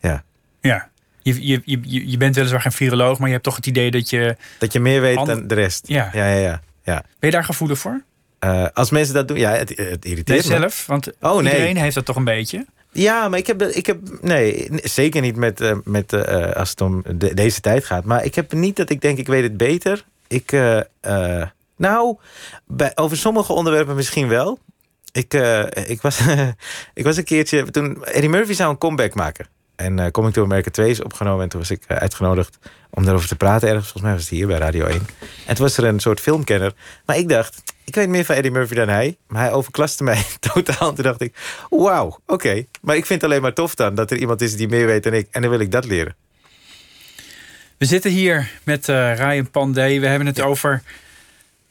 Ja. Ja. Je, je, je, je bent weliswaar geen viroloog, maar je hebt toch het idee dat je. Dat je meer weet dan de rest. Ja. Ja, ja, ja. ja. Ben je daar gevoelig voor? Eh, als mensen dat doen, ja, het, het Nee, irriteert me. zelf? Want Oh, nee. iedereen heeft dat toch een beetje? Ja, maar ik heb, ik heb nee, zeker niet met, eh, met eh, als het om de- deze tijd gaat. Maar ik heb niet dat ik denk, ik weet het beter. Ik, nou, bij, over sommige onderwerpen misschien wel. Ik, ik, was, <laughs> ik was een keertje, toen Eddie Murphy zou een comeback maken. En eh Coming to America 2 is opgenomen. En toen was ik eh, uitgenodigd om daarover te praten ergens. Volgens mij was het hier bij Radio 1. En toen was er een soort filmkenner. Maar ik dacht, ik weet meer van Eddie Murphy dan hij. Maar hij overklaste mij <laughs> totaal. En toen dacht ik, wauw, oké. Maar ik vind het alleen maar tof dan dat er iemand is die meer weet dan ik. En dan wil ik dat leren. We zitten hier met eh Ryan Pandey. We hebben het over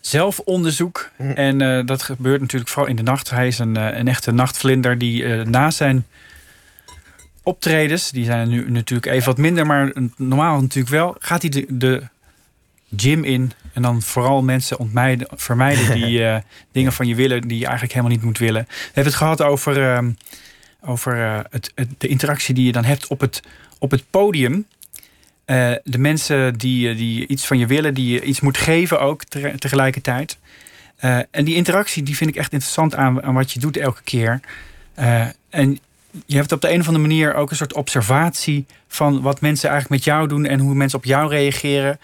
zelfonderzoek. Hm. En eh, dat gebeurt natuurlijk vooral in de nacht. Hij is een, eh, een echte nachtvlinder die eh, na zijn optredens... die zijn nu natuurlijk even wat minder, maar normaal natuurlijk wel... gaat hij de, de gym in en dan vooral mensen ontmijden, vermijden... die <laughs> eh, dingen van je willen die je eigenlijk helemaal niet moet willen. We hebben het gehad over, ehm, over eh, het, het- de interactie die je dan hebt op het, op het podium... Eh, de mensen die, die iets van je willen, die je iets moet geven ook te- tegelijkertijd. En die interactie die vind ik echt interessant aan, aan wat je doet elke keer. En je hebt op de een of andere manier ook een soort observatie van wat mensen eigenlijk met jou doen en hoe mensen op jou reageren.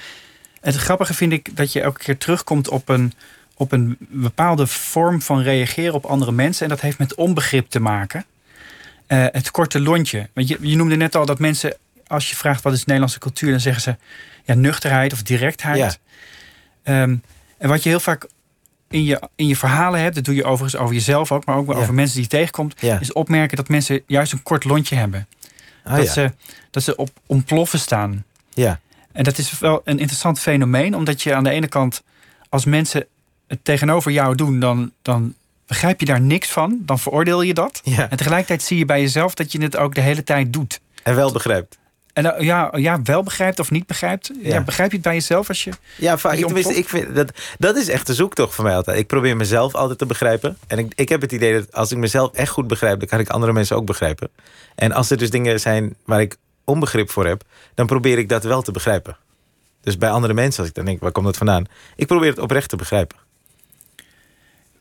Het grappige vind ik dat je elke keer terugkomt op een, op een bepaalde vorm van reageren op andere mensen. En dat heeft met onbegrip te maken. Eh, het korte lontje. Want je, je noemde net al dat mensen, als je vraagt wat is Nederlandse cultuur, dan zeggen ze ja, nuchterheid of directheid. Ja. Ehm, en wat je heel vaak in je, in je verhalen hebt, dat doe je overigens over jezelf ook, maar ook Ja. over mensen die je tegenkomt, Ja. is opmerken dat mensen juist een kort lontje hebben. Ah, dat, ja. ze, dat ze op ontploffen staan. ja. En dat is wel een interessant fenomeen, omdat je aan de ene kant, als mensen het tegenover jou doen, dan, dan begrijp je daar niks van, dan veroordeel je dat. ja. En tegelijkertijd zie je bij jezelf dat je het ook de hele tijd doet. En wel begrijpt. En dan, ja, ja, wel begrijpt of niet begrijpt. Ja. Ja. begrijp je het bij jezelf als je. Ja, vaak. Je tenminste, ik vind dat, dat is echt de zoektocht voor mij altijd. Ik probeer mezelf altijd te begrijpen. En ik, ik heb het idee dat als ik mezelf echt goed begrijp, dan kan ik andere mensen ook begrijpen. En als er dus dingen zijn waar ik onbegrip voor heb, dan probeer ik dat wel te begrijpen. Dus bij andere mensen, als ik dan denk, waar komt dat vandaan? Ik probeer het oprecht te begrijpen.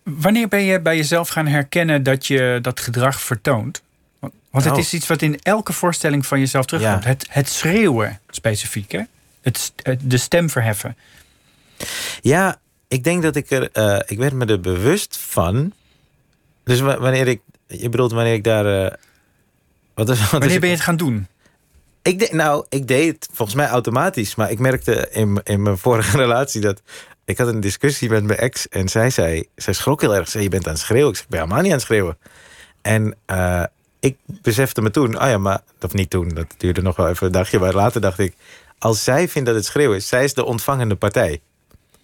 Wanneer ben je bij jezelf gaan herkennen dat je dat gedrag vertoont? Want het Nou. is iets wat in elke voorstelling van jezelf terugkomt. Ja. Het, het schreeuwen specifiek, hè? Het, de stem verheffen. Ja, ik denk dat ik er. eh, ik werd me er bewust van. Dus wa- wanneer ik. Je bedoelt wanneer ik daar. eh, wat is, wat is Wanneer ben je het gaan doen? Ik de, nou, ik deed het volgens mij automatisch. Maar ik merkte in, in mijn vorige <laughs> relatie dat. Ik had een discussie met mijn ex. En zij zei. Zij schrok heel erg. Ze zei: Je bent aan het schreeuwen. Ik zei: Ik ben helemaal niet aan het schreeuwen. En eh, ik besefte me toen. Oh ja, maar. Of niet toen. Dat duurde nog wel even een dagje. Maar later dacht ik. Als zij vindt dat het schreeuwen is. Zij is de ontvangende partij.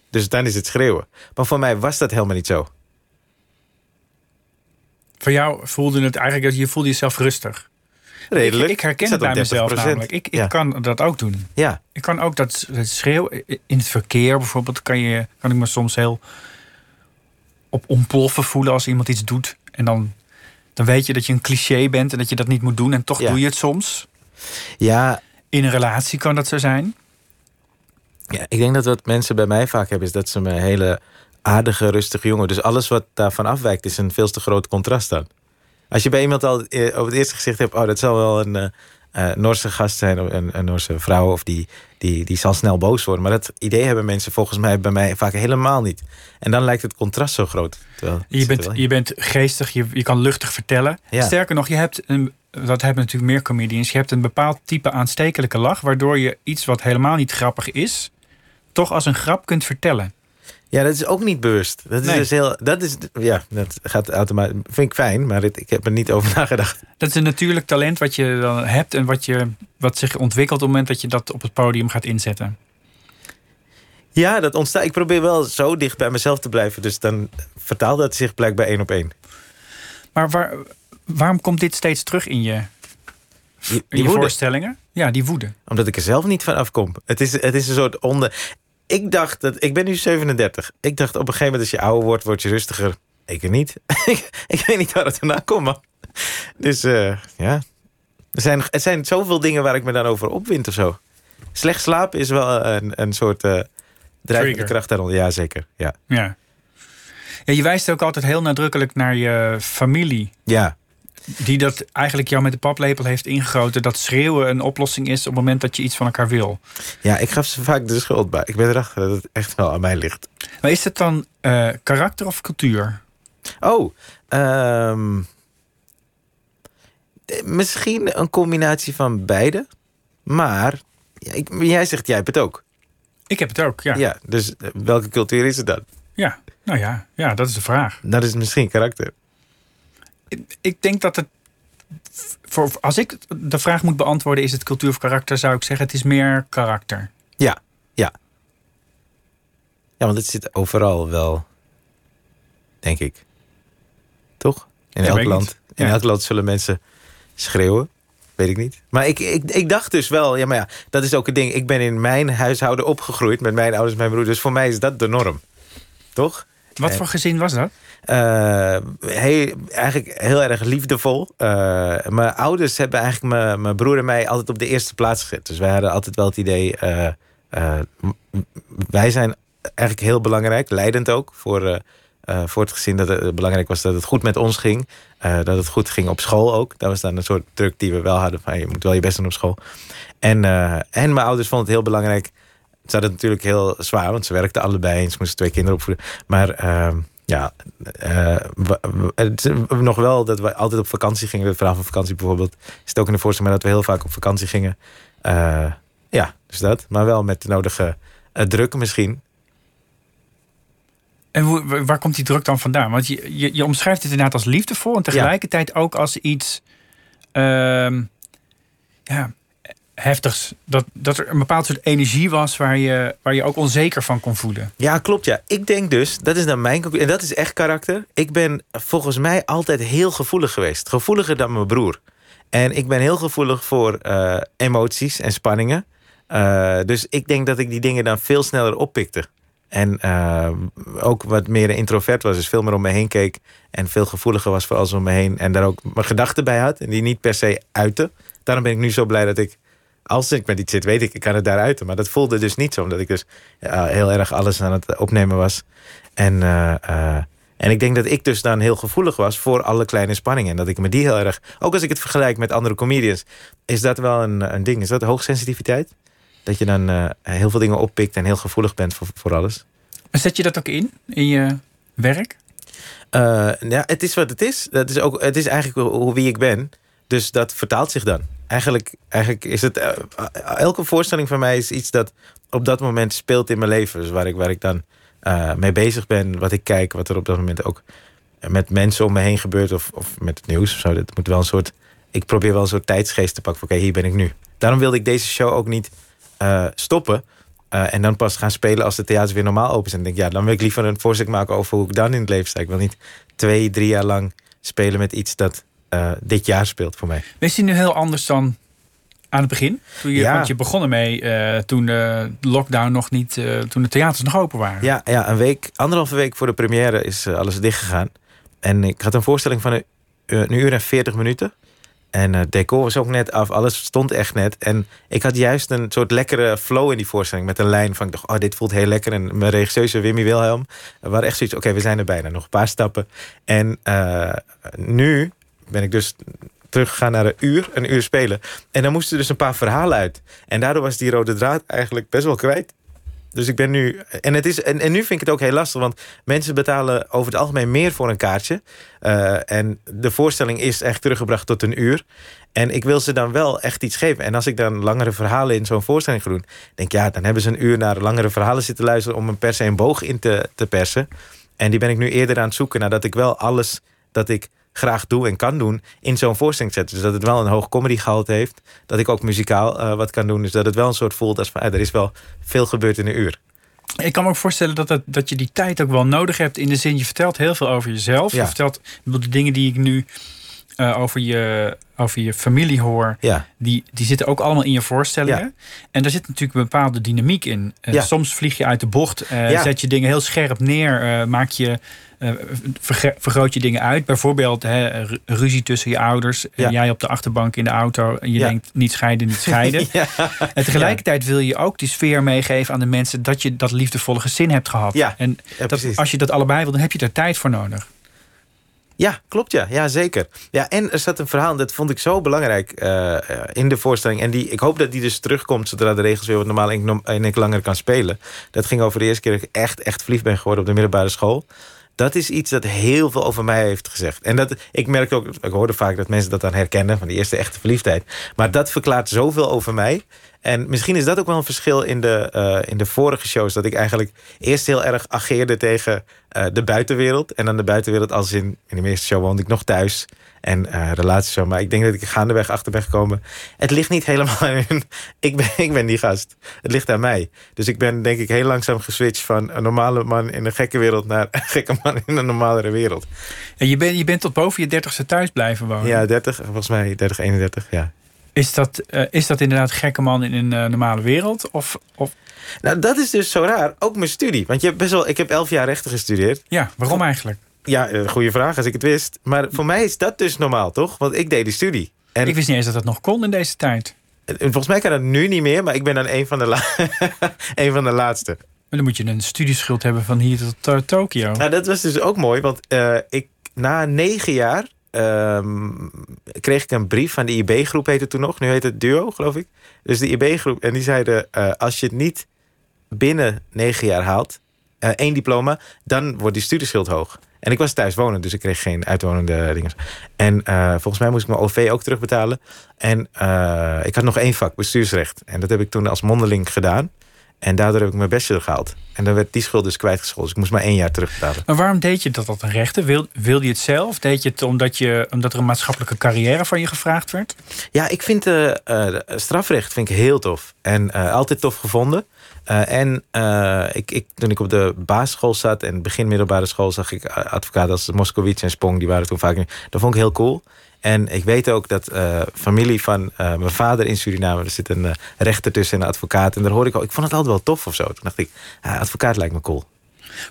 Dus dan is het schreeuwen. Maar voor mij was dat helemaal niet zo. Voor jou voelde het eigenlijk dat je voelde jezelf rustig. Redelijk. Ik, ik herken het bij op 30%. mezelf namelijk. Ik, ik ja. kan dat ook doen. ja, Ik kan ook dat, dat schreeuwen in het verkeer bijvoorbeeld. Kan, je, kan ik me soms heel op ontploffen voelen als iemand iets doet. En dan, dan weet je dat je een cliché bent en dat je dat niet moet doen. En toch Ja. doe je het soms. ja, In een relatie kan dat zo zijn. Ja, ik denk dat wat mensen bij mij vaak hebben, is dat ze me een hele aardige, rustige jongen. Dus alles wat daarvan afwijkt, is een veel te groot contrast dan. Als je bij iemand al eh, op het eerste gezicht hebt, oh, dat zal wel een eh, Noorse gast zijn, een, een Noorse vrouw, of die, die, die zal snel boos worden. Maar dat idee hebben mensen volgens mij bij mij vaak helemaal niet. En dan lijkt het contrast zo groot. Terwijl, Je bent, je bent geestig, je, je kan luchtig vertellen. Ja. Sterker nog, je hebt een, dat hebben natuurlijk meer comedians. Je hebt een bepaald type aanstekelijke lach, waardoor je iets wat helemaal niet grappig is, toch als een grap kunt vertellen. Ja, dat is ook niet bewust. Dat is Nee. dus heel. Dat is, ja, dat gaat automatisch. Vind ik fijn, maar het- ik heb er niet over <laughs> nagedacht. Dat is een natuurlijk talent wat je dan hebt en wat, je, wat zich ontwikkelt op het moment dat je dat op het podium gaat inzetten. Ja, dat ontstaat. Ik probeer wel zo dicht bij mezelf te blijven. Dus dan vertaalt dat zich blijkbaar één op één. Maar waar, waarom komt dit steeds terug in je, Die, in je voorstellingen? Ja, die woede. Omdat ik er zelf niet van afkom. Het is, het is een soort onder. Ik dacht dat. Ik ben nu 37. Ik dacht op een gegeven moment als je ouder wordt, word je rustiger. Ik er niet. <laughs> ik, weet niet waar het vandaan komt, man. Dus eh, ja. Er zijn, er zijn zoveel dingen waar ik me dan over opwind of zo. Slecht slapen is wel een, een soort eh drijvende kracht daaronder. Ja, zeker. Ja. Ja. ja. Je wijst ook altijd heel nadrukkelijk naar je familie. ja. Die dat eigenlijk jou met de paplepel heeft ingegoten. Dat schreeuwen een oplossing is op het moment dat je iets van elkaar wil. Ja, ik gaf ze vaak de schuld bij. Ik ben erachter dat het echt wel aan mij ligt. Maar is het dan eh, karakter of cultuur? Oh, ehm, misschien een combinatie van beide. Maar ik, jij zegt jij hebt het ook. Ik heb het ook, ja. Ja. dus eh, welke cultuur is het dan? Ja, nou ja, ja, dat is de vraag. Dat is misschien karakter. Ik denk dat het. Voor, als ik de vraag moet beantwoorden, is het cultuur of karakter, zou ik zeggen: het is meer karakter. Ja, ja. Ja, want het zit overal wel, denk ik. Toch? In elk land. In Ja. elk land zullen mensen schreeuwen. Weet ik niet. Maar ik, ik, ik dacht dus wel, ja, maar ja, dat is ook het ding. Ik ben in mijn huishouden opgegroeid met mijn ouders en mijn broer. Dus voor mij is dat de norm. Toch? Wat voor gezin was dat? Heel, eigenlijk heel erg liefdevol. Eh, mijn ouders hebben eigenlijk mijn, mijn broer en mij altijd op de eerste plaats gezet. Dus wij hadden altijd wel het idee. eh, wij zijn eigenlijk heel belangrijk, leidend ook voor, voor het gezin. Dat het belangrijk was dat het goed met ons ging. Dat het goed ging op school ook. Dat was dan een soort druk die we wel hadden. Van, je moet wel je best doen op school. En, en mijn ouders vonden het heel belangrijk. Ze hadden natuurlijk heel zwaar, want ze werkten allebei en ze moesten twee kinderen opvoeden. Maar ehm, ja, eh, we- we- het is nog wel dat we altijd op vakantie gingen. Het verhaal van vakantie bijvoorbeeld. Is het ook in de voorstelling, maar dat we heel vaak op vakantie gingen. Eh, ja, dus dat. Maar wel met de nodige eh, druk misschien. En hoe, waar komt die druk dan vandaan? Want je, je, je omschrijft het inderdaad als liefdevol en tegelijkertijd ook als iets ehm, ja, heftigs. Dat, dat er een bepaald soort energie was waar je, waar je ook onzeker van kon voelen. Ja, klopt ja. Ik denk dus, dat is dan mijn. En dat is echt karakter. Ik ben volgens mij altijd heel gevoelig geweest. Gevoeliger dan mijn broer. En ik ben heel gevoelig voor eh, emoties en spanningen. Eh, dus ik denk dat ik die dingen dan veel sneller oppikte. En eh, ook wat meer introvert was. Dus veel meer om me heen keek. En veel gevoeliger was voor alles om me heen. En daar ook mijn gedachten bij had. En die niet per se uitte. Daarom ben ik nu zo blij dat ik... Als ik met iets zit, weet ik, ik kan het daar uiten. Maar dat voelde dus niet zo. Omdat ik dus ja, heel erg alles aan het opnemen was. En, eh, eh, En ik denk dat ik dus dan heel gevoelig was voor alle kleine spanningen. En dat ik me die heel erg, ook als ik het vergelijk met andere comedians, is dat wel een, een ding. Is dat hoogsensitiviteit? Dat je dan heel veel dingen oppikt en heel gevoelig bent voor, voor alles. Maar zet je dat ook in, in je werk? Ja, het is wat het is. Dat is ook, het is eigenlijk hoe, wie ik ben. Dus dat vertaalt zich dan. Eigenlijk, eigenlijk is het. Uh, elke voorstelling van mij is iets dat op dat moment speelt in mijn leven. Dus waar ik, waar ik dan uh, mee bezig ben, wat ik kijk, wat er op dat moment ook met mensen om me heen gebeurt, of, of met het nieuws. Dat moet wel een soort. Ik probeer wel een soort tijdsgeest te pakken. Oké, hier ben ik nu. Daarom wilde ik deze show ook niet uh, stoppen. En dan pas gaan spelen als de theaters weer normaal open zijn. En denk ja, dan wil ik liever een voorstel maken over hoe ik dan in het leven sta. Ik wil niet twee, drie jaar lang spelen met iets dat uh, dit jaar speelt voor mij. Wees je nu heel anders dan aan het begin? Toen je, ja. Want je begon ermee uh, toen de lockdown nog niet, uh, toen de theaters nog open waren. Ja, ja een week, anderhalve week voor de première is alles dichtgegaan. En ik had een voorstelling van een, een uur en veertig minuten. En het decor was ook net af, alles stond echt net. En ik had juist een soort lekkere flow in die voorstelling. Met een lijn van, ik dacht, oh, dit voelt heel lekker. En mijn regisseur, Wimmy Wilhelm, waren echt zoiets... oké, we zijn er bijna, nog een paar stappen. En nu ben ik dus teruggegaan naar een uur, een uur spelen. En dan moesten dus een paar verhalen uit. En daardoor was die rode draad eigenlijk best wel kwijt. Dus ik ben nu. En, het is, en, en nu vind ik het ook heel lastig, want mensen betalen over het algemeen meer voor een kaartje. Uh, en de voorstelling is echt teruggebracht tot een uur. En ik wil ze dan wel echt iets geven. En als ik dan langere verhalen in zo'n voorstelling ga doen, denk ja, dan hebben ze een uur naar langere verhalen zitten luisteren om een per se een boog in te, te persen. En die ben ik nu eerder aan het zoeken nadat ik wel alles dat ik graag doe en kan doen in zo'n voorstelling zetten. Dus dat het wel een hoog comedy gehalte heeft. Dat ik ook muzikaal uh, wat kan doen. Dus dat het wel een soort voelt als van, er is wel veel gebeurd in een uur. Ik kan me ook voorstellen dat, dat, dat je die tijd ook wel nodig hebt. In de zin, je vertelt heel veel over jezelf. Ja. Je vertelt de dingen die ik nu uh, over, je, over je familie hoor. Ja. Die, die zitten ook allemaal in je voorstellingen. Ja. En daar zit natuurlijk een bepaalde dynamiek in. Uh, ja. Soms vlieg je uit de bocht. Zet je dingen heel scherp neer. maak je vergroot je dingen uit. Bijvoorbeeld hè, ruzie tussen je ouders. Ja. En jij op de achterbank in de auto. En je ja. denkt niet scheiden, niet scheiden. <laughs> ja. En tegelijkertijd wil je ook die sfeer meegeven aan de mensen... dat je dat liefdevolle gezin hebt gehad. En dat, als je dat allebei wil, dan heb je daar tijd voor nodig. Ja, klopt ja. Ja, zeker. Ja, en er zat een verhaal, dat vond ik zo belangrijk uh, in de voorstelling. En die, ik hoop dat die dus terugkomt zodra de regels weer wat normaal en, en ik langer kan spelen. Dat ging over de eerste keer dat ik echt, echt verliefd ben geworden op de middelbare school dat is iets dat heel veel over mij heeft gezegd. En dat, ik merk ook, ik hoorde vaak dat mensen dat dan herkennen... van die eerste echte verliefdheid. Maar dat verklaart zoveel over mij. En misschien is dat ook wel een verschil in de, uh, in de vorige shows. Dat ik eigenlijk eerst heel erg ageerde tegen uh, de buitenwereld. En dan de buitenwereld als. In de meeste show woonde ik nog thuis en uh, relaties zo. Maar ik denk dat ik gaandeweg achter ben gekomen. Het ligt niet helemaal in. <laughs> Ik ben, ik ben die gast. Het ligt aan mij. Dus ik ben denk ik heel langzaam geswitcht van een normale man in een gekke wereld naar <laughs> een gekke man in een normalere wereld. En je, bent je bent tot boven je dertigste thuis blijven wonen? Ja, 30, volgens mij 30, 31, ja. Is dat, uh, is dat inderdaad gekke man in een uh, normale wereld? Of, of... Nou, dat is dus zo raar. Ook mijn studie. Want je hebt best wel, ik heb elf jaar rechten gestudeerd. Ja, waarom eigenlijk? Ja, een goede vraag als ik het wist. Maar voor mij is dat dus normaal, toch? Want ik deed die studie. En ik wist niet eens dat dat nog kon in deze tijd. Volgens mij kan dat nu niet meer, maar ik ben dan een van de, <laughs> een van de laatste. Maar dan moet je een studieschuld hebben van hier tot uh, Tokio. Nou, dat was dus ook mooi, want uh, ik, na negen jaar um, kreeg ik een brief van de IB-groep, heette het toen nog. Nu heet het Duo, geloof ik. Dus de IB-groep, en die zeiden: uh, als je het niet binnen negen jaar haalt, één diploma, dan wordt die studieschuld hoog. En ik was thuis wonen, dus ik kreeg geen uitwonende dingen. En uh, volgens mij moest ik mijn OV ook terugbetalen. En uh, ik had nog één vak, bestuursrecht. En dat heb ik toen als mondeling gedaan. En daardoor heb ik mijn bachelor gehaald. En dan werd die schuld dus kwijtgescholden. Dus ik moest maar één jaar terugbetalen. Maar waarom deed je dat dat een rechten? Wil, wilde je het zelf? Deed je het omdat, je, omdat er een maatschappelijke carrière van je gevraagd werd? Ja, ik vind uh, strafrecht vind ik heel tof. En altijd tof gevonden. En ik, ik, toen ik op de basisschool zat en begin middelbare school... zag ik advocaten als Moskowitz en Spong, die waren toen vaak... Dat vond ik heel cool. En ik weet ook dat uh, familie van mijn vader in Suriname... er zit een rechter tussen en een advocaat. En daar hoor ik al, ik vond het altijd wel tof of zo. Toen dacht ik, advocaat lijkt me cool.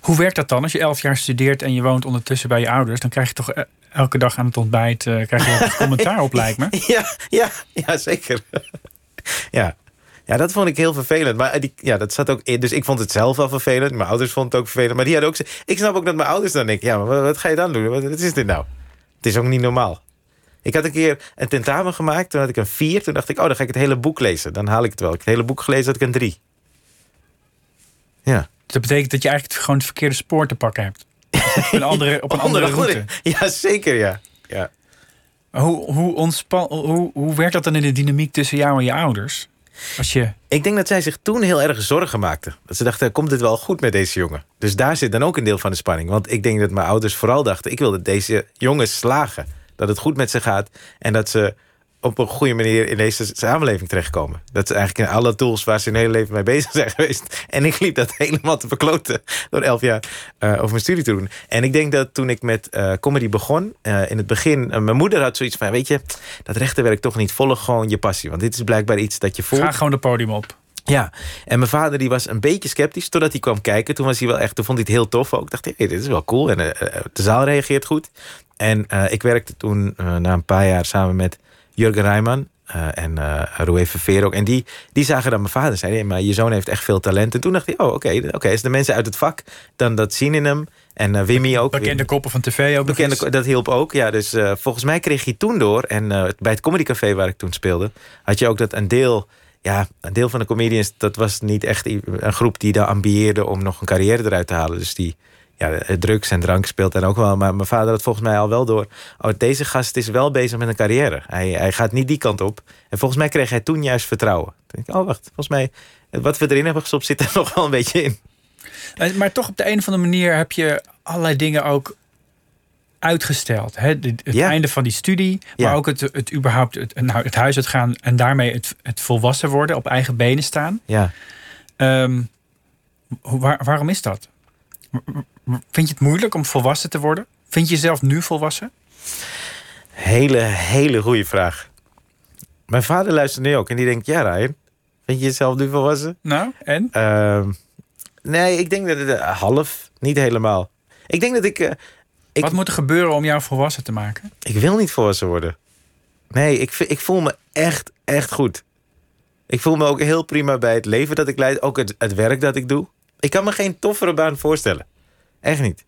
Hoe werkt dat dan? Als je elf jaar studeert en je woont ondertussen bij je ouders... dan krijg je toch elke dag aan het ontbijt krijg je <laughs> commentaar op, lijkt me? <laughs> Ja, ja, ja zeker. <laughs> ja, Ja, dat vond ik heel vervelend. Maar die, ja, dat zat ook in. Dus ik vond het zelf wel vervelend. Mijn ouders vonden het ook vervelend. Maar die hadden ook. Ik snap ook dat mijn ouders dan denken: ja, maar wat, wat ga je dan doen? Wat, wat is dit nou? Het is ook niet normaal. Ik had een keer een tentamen gemaakt. Toen had ik een vier. Toen dacht ik: oh, dan ga ik het hele boek lezen. Dan haal ik het wel. Ik heb het hele boek gelezen, had ik een drie. Ja. Dat betekent dat je eigenlijk gewoon het verkeerde spoor te pakken hebt. Op een <laughs> andere, op een andere route. <laughs> Ja, zeker, ja. ja. Hoe, hoe, ontspan, hoe, hoe werkt dat dan in de dynamiek tussen jou en je ouders? Als je, Ik denk dat zij zich toen heel erg zorgen maakten. Dat ze dachten, komt het wel goed met deze jongen? Dus daar zit dan ook een deel van de spanning. Want ik denk dat mijn ouders vooral dachten... ik wil dat deze jongens slagen. Dat het goed met ze gaat. En dat ze op een goede manier in deze samenleving terechtkomen. Dat ze eigenlijk in alle tools waar ze hun hele leven mee bezig zijn <laughs> geweest. En ik liep dat <laughs> helemaal te verkloten door elf jaar eh, over mijn studie te doen. En ik denk dat toen ik met eh, comedy begon, eh, in het begin... mijn moeder had zoiets van, weet je, dat rechterwerk toch niet. Volg gewoon je passie. Want dit is blijkbaar iets dat je voelt. ga gewoon het podium op. Ja, en mijn vader die was een beetje sceptisch totdat hij kwam kijken. Toen was hij wel echt, toen vond hij het heel tof ook. Dacht hij, hey, dit is wel cool. En de zaal reageert goed. En eh, ik werkte toen eh, na een paar jaar samen met Jurgen Rijman eh, en uh, Roué Verveer ook. En die, die zagen dan mijn vader. Hey, maar je zoon heeft echt veel talent. En toen dacht hij, oh oké, oké, als de mensen uit het vak dan dat zien in hem. En Wimmy ook. Bekende koppen van tv ook. Bekende, dat hielp ook, ja. Dus volgens mij kreeg hij toen door. En bij het comedycafé waar ik toen speelde... had je ook dat een deel... Ja, een deel van de comedians... dat was niet echt een groep die daar ambieerde... om nog een carrière eruit te halen. Dus die ja, eh, drugs en drank speelt dan ook wel. Maar mijn vader had volgens mij al wel door... oh, deze gast is wel bezig met een carrière. Hij, hij gaat niet die kant op. En volgens mij kreeg hij toen juist vertrouwen. Toen dacht ik, oh wacht, volgens mij... wat we erin hebben gestopt zit er <laughs> nog wel een beetje in. Eh, Maar toch op de een of andere manier heb je allerlei dingen ook uitgesteld. Hè? Het Ja. einde van die studie, maar Ja. ook het, het überhaupt het, nou, het huis uitgaan en daarmee het, het volwassen worden, op eigen benen staan. Ja. Waar- waarom is dat? Vind je het moeilijk om volwassen te worden? Vind je jezelf nu volwassen? Hele, hele goede vraag. Mijn vader luistert nu ook en die denkt... ja, Ryan, vind je jezelf nu volwassen? Nou, en? Ehm, nee, ik denk dat het eh, half, niet helemaal. Ik denk dat ik... eh, ik, Wat moet er gebeuren om jou volwassen te maken? ik wil niet volwassen worden. Nee, ik, ik voel me echt, echt goed. Ik voel me ook heel prima bij het leven dat ik leid. Ook het, het werk dat ik doe. Ik kan me geen toffere baan voorstellen. Echt niet.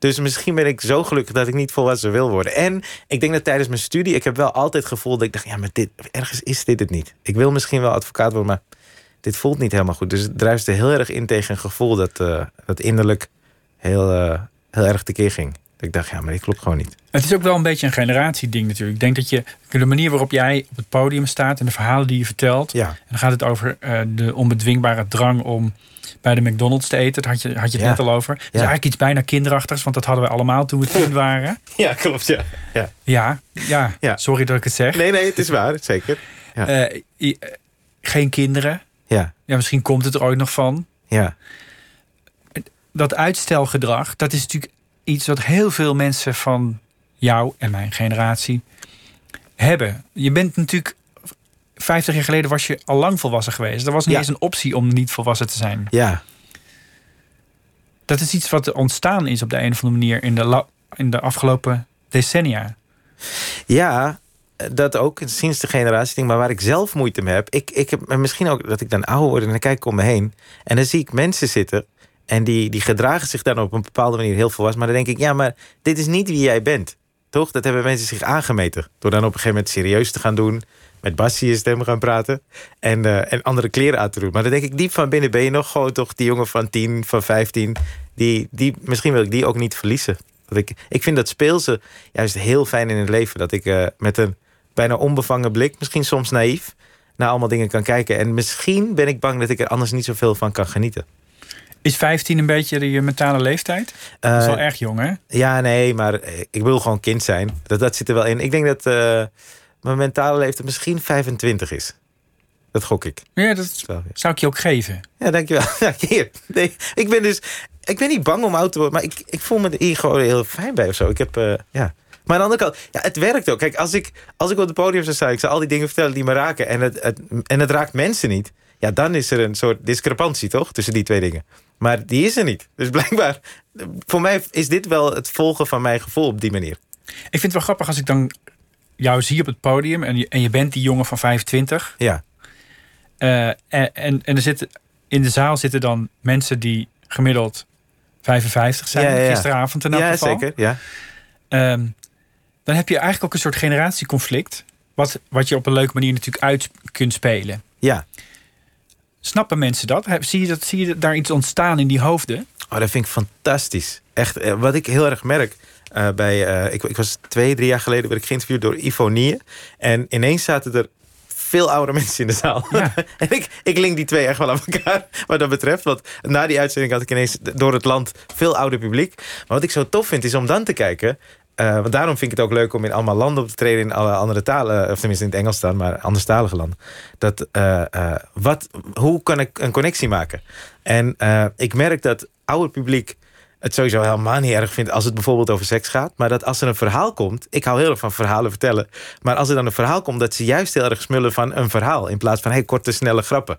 Dus misschien ben ik zo gelukkig dat ik niet volwassen wil worden. En ik denk dat tijdens mijn studie... ik heb wel altijd het gevoel dat ik dacht... ja, maar dit, ergens is dit het niet. Ik wil misschien wel advocaat worden, maar dit voelt niet helemaal goed. Dus het druiste heel erg in tegen een gevoel... dat, eh, dat innerlijk heel, eh, heel erg tekeer ging. Dat ik dacht, ja, maar dit klopt gewoon niet. Het is ook wel een beetje een generatieding natuurlijk. Ik denk dat je de manier waarop jij op het podium staat en de verhalen die je vertelt. Ja. En dan gaat het over eh, de onbedwingbare drang om bij de McDonald's te eten. Daar had je, had je het Ja. net al over. Het is Ja. eigenlijk iets bijna kinderachtigs, want dat hadden we allemaal toen we tien waren. <laughs> Ja, klopt, ja. ja. Ja, ja, Ja. sorry dat ik het zeg. Nee, nee, het is waar, zeker. ja. Eh, eh, geen kinderen. Ja, Ja, misschien komt het er ooit nog van. ja. Dat uitstelgedrag, dat is natuurlijk iets wat heel veel mensen van jou en mijn generatie hebben. Je bent natuurlijk 50 jaar geleden was je al lang volwassen geweest. Er was niet Ja. eens een optie om niet volwassen te zijn. Ja, Dat is iets wat ontstaan is op de een of andere manier in de, la- in de afgelopen decennia. Ja, dat ook sinds de generatie ding, maar waar ik zelf moeite mee heb. Ik, ik heb en misschien ook dat ik dan ouder word en dan kijk ik om me heen. En dan zie ik mensen zitten en die, die gedragen zich dan op een bepaalde manier heel volwassen. Maar dan denk ik, ja, maar dit is niet wie jij bent. Toch? Dat hebben mensen zich aangemeten. Door dan op een gegeven moment serieus te gaan doen. Met je stem gaan praten. En, eh, en andere kleren aan te doen. Maar dan denk ik, diep van binnen ben je nog gewoon toch die jongen van 10, van 15. Die, die, misschien wil ik die ook niet verliezen. Dat ik, ik vind dat speelse juist heel fijn in het leven. Dat ik eh, met een bijna onbevangen blik, misschien soms naïef, naar allemaal dingen kan kijken. En misschien ben ik bang dat ik er anders niet zoveel van kan genieten. Is 15 een beetje je mentale leeftijd? Dat is Eh, wel erg jong, hè? Ja, nee, maar ik wil gewoon kind zijn. Dat, dat zit er wel in. Ik denk dat mijn mentale leeftijd misschien 25 is. Dat gok ik. Ja, dat Zo, ja. zou ik je ook geven. Ja, dankjewel. <laughs> Ja, hier. Nee, ik ben dus... Ik ben niet bang om oud te worden, maar ik, ik voel me er hier gewoon heel fijn bij of zo. Ik heb, eh, ja... Maar aan de andere kant, ja, het werkt ook. Kijk, als ik, als ik op het podium zou staan, ik zou al die dingen vertellen die me raken... en het, het, en het raakt mensen niet... ja, dan is er een soort discrepantie, toch? Tussen die twee dingen. Maar die is er niet. Dus <laughs> blijkbaar, voor mij is dit wel het volgen van mijn gevoel op die manier. Ik vind het wel grappig als ik dan jou zie op het podium en je, en je bent die jongen van 25. Ja, Eh, en, en, en er zitten, in de zaal zitten dan mensen die gemiddeld 55 zijn. Ja. Gisteravond in elk Ja, geval. zeker. Ja. Ehm, dan heb je eigenlijk ook een soort generatieconflict. Wat, wat je op een leuke manier natuurlijk uit kunt spelen. ja. Snappen mensen dat? Zie je, dat, zie je daar iets ontstaan in die hoofden? Oh, dat vind ik fantastisch. Echt, eh, wat ik heel erg merk. Eh, bij, eh, ik, ik was twee, drie jaar geleden werd ik geïnterviewd door Ivo Nieën. En ineens zaten er veel oudere <laughs> mensen in de zaal. Ja. <laughs> en ik, ik link die twee echt wel aan elkaar <laughs> wat dat betreft. Want na die uitzending had ik ineens door het land veel ouder publiek. Maar wat ik zo tof vind is om dan te kijken... eh, want daarom vind ik het ook leuk om in allemaal landen op te treden... in alle andere talen, of tenminste in het Engels dan... maar anderstalige landen. Dat, wat, hoe kan ik een connectie maken? En ik merk dat ouder publiek het sowieso helemaal niet erg vindt als het bijvoorbeeld over seks gaat. Maar dat als er een verhaal komt. Ik hou heel erg van verhalen vertellen. Maar als er dan een verhaal komt, dat ze juist heel erg smullen van een verhaal. In plaats van hey, korte, snelle grappen.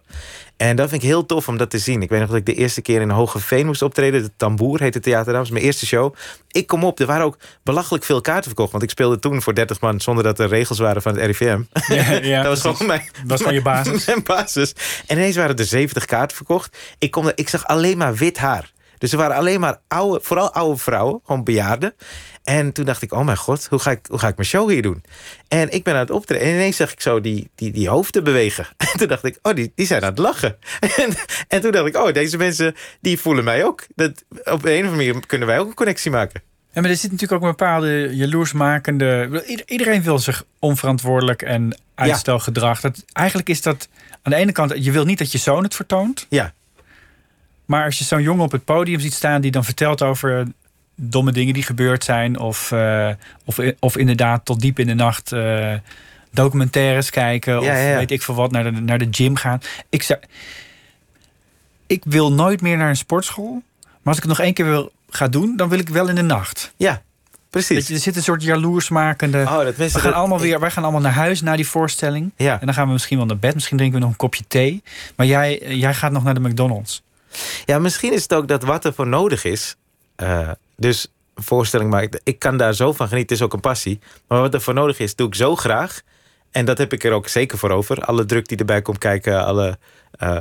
En dat vind ik heel tof om dat te zien. Ik weet nog dat ik de eerste keer in Hogeveen moest optreden. De Tamboer heette het theater. Dat was mijn eerste show. Ik kom op. Er waren ook belachelijk veel kaarten verkocht. Want ik speelde toen voor 30 man zonder dat er regels waren van het RIVM. Ja, <laughs> ja, dat was gewoon mijn, Dat was van je <laughs> basis. mijn basis. En ineens waren er 70 kaarten verkocht. Ik, kom, ik zag alleen maar wit haar. Dus er waren alleen maar oude, vooral oude vrouwen, gewoon bejaarden. En toen dacht ik, oh mijn god, hoe ga ik, hoe ga ik mijn show hier doen? En ik ben aan het optreden. En ineens zag ik zo die, die, die hoofden bewegen. <laughs> En toen dacht ik, oh, die, die zijn aan het lachen. <laughs> En, en toen dacht ik, oh, deze mensen, die voelen mij ook. Dat, op een of andere manier kunnen wij ook een connectie maken. Ja, maar er zit natuurlijk ook een bepaalde jaloersmakende... Ieder- Iedereen wil zich onverantwoordelijk en uitstelgedrag. Dat, eigenlijk is dat aan de ene kant... Je wil niet dat je zoon het vertoont. Ja, Maar als je zo'n jongen op het podium ziet staan... die dan vertelt over domme dingen die gebeurd zijn... of, eh, of, of inderdaad tot diep in de nacht eh, documentaires kijken... of Ja, ja, ja. weet ik veel wat, naar de, naar de gym gaan. Ik, zou, ik wil nooit meer naar een sportschool... maar als ik het nog één keer wil gaan doen... dan wil ik wel in de nacht. ja, precies. je, er zit een soort jaloersmakende... Oh, dat we gaan dat- allemaal weer, wij gaan allemaal naar huis na die voorstelling. Ja. En dan gaan we misschien wel naar bed. Misschien drinken we nog een kopje thee. Maar jij, eh, jij gaat nog naar de McDonald's. Ja, misschien is het ook dat wat er voor nodig is. eh, dus voorstelling maken. Ik kan daar zo van genieten. Het is ook een passie. Maar wat er voor nodig is, doe ik zo graag. En dat heb ik er ook zeker voor over. Alle druk die erbij komt kijken. Alle eh,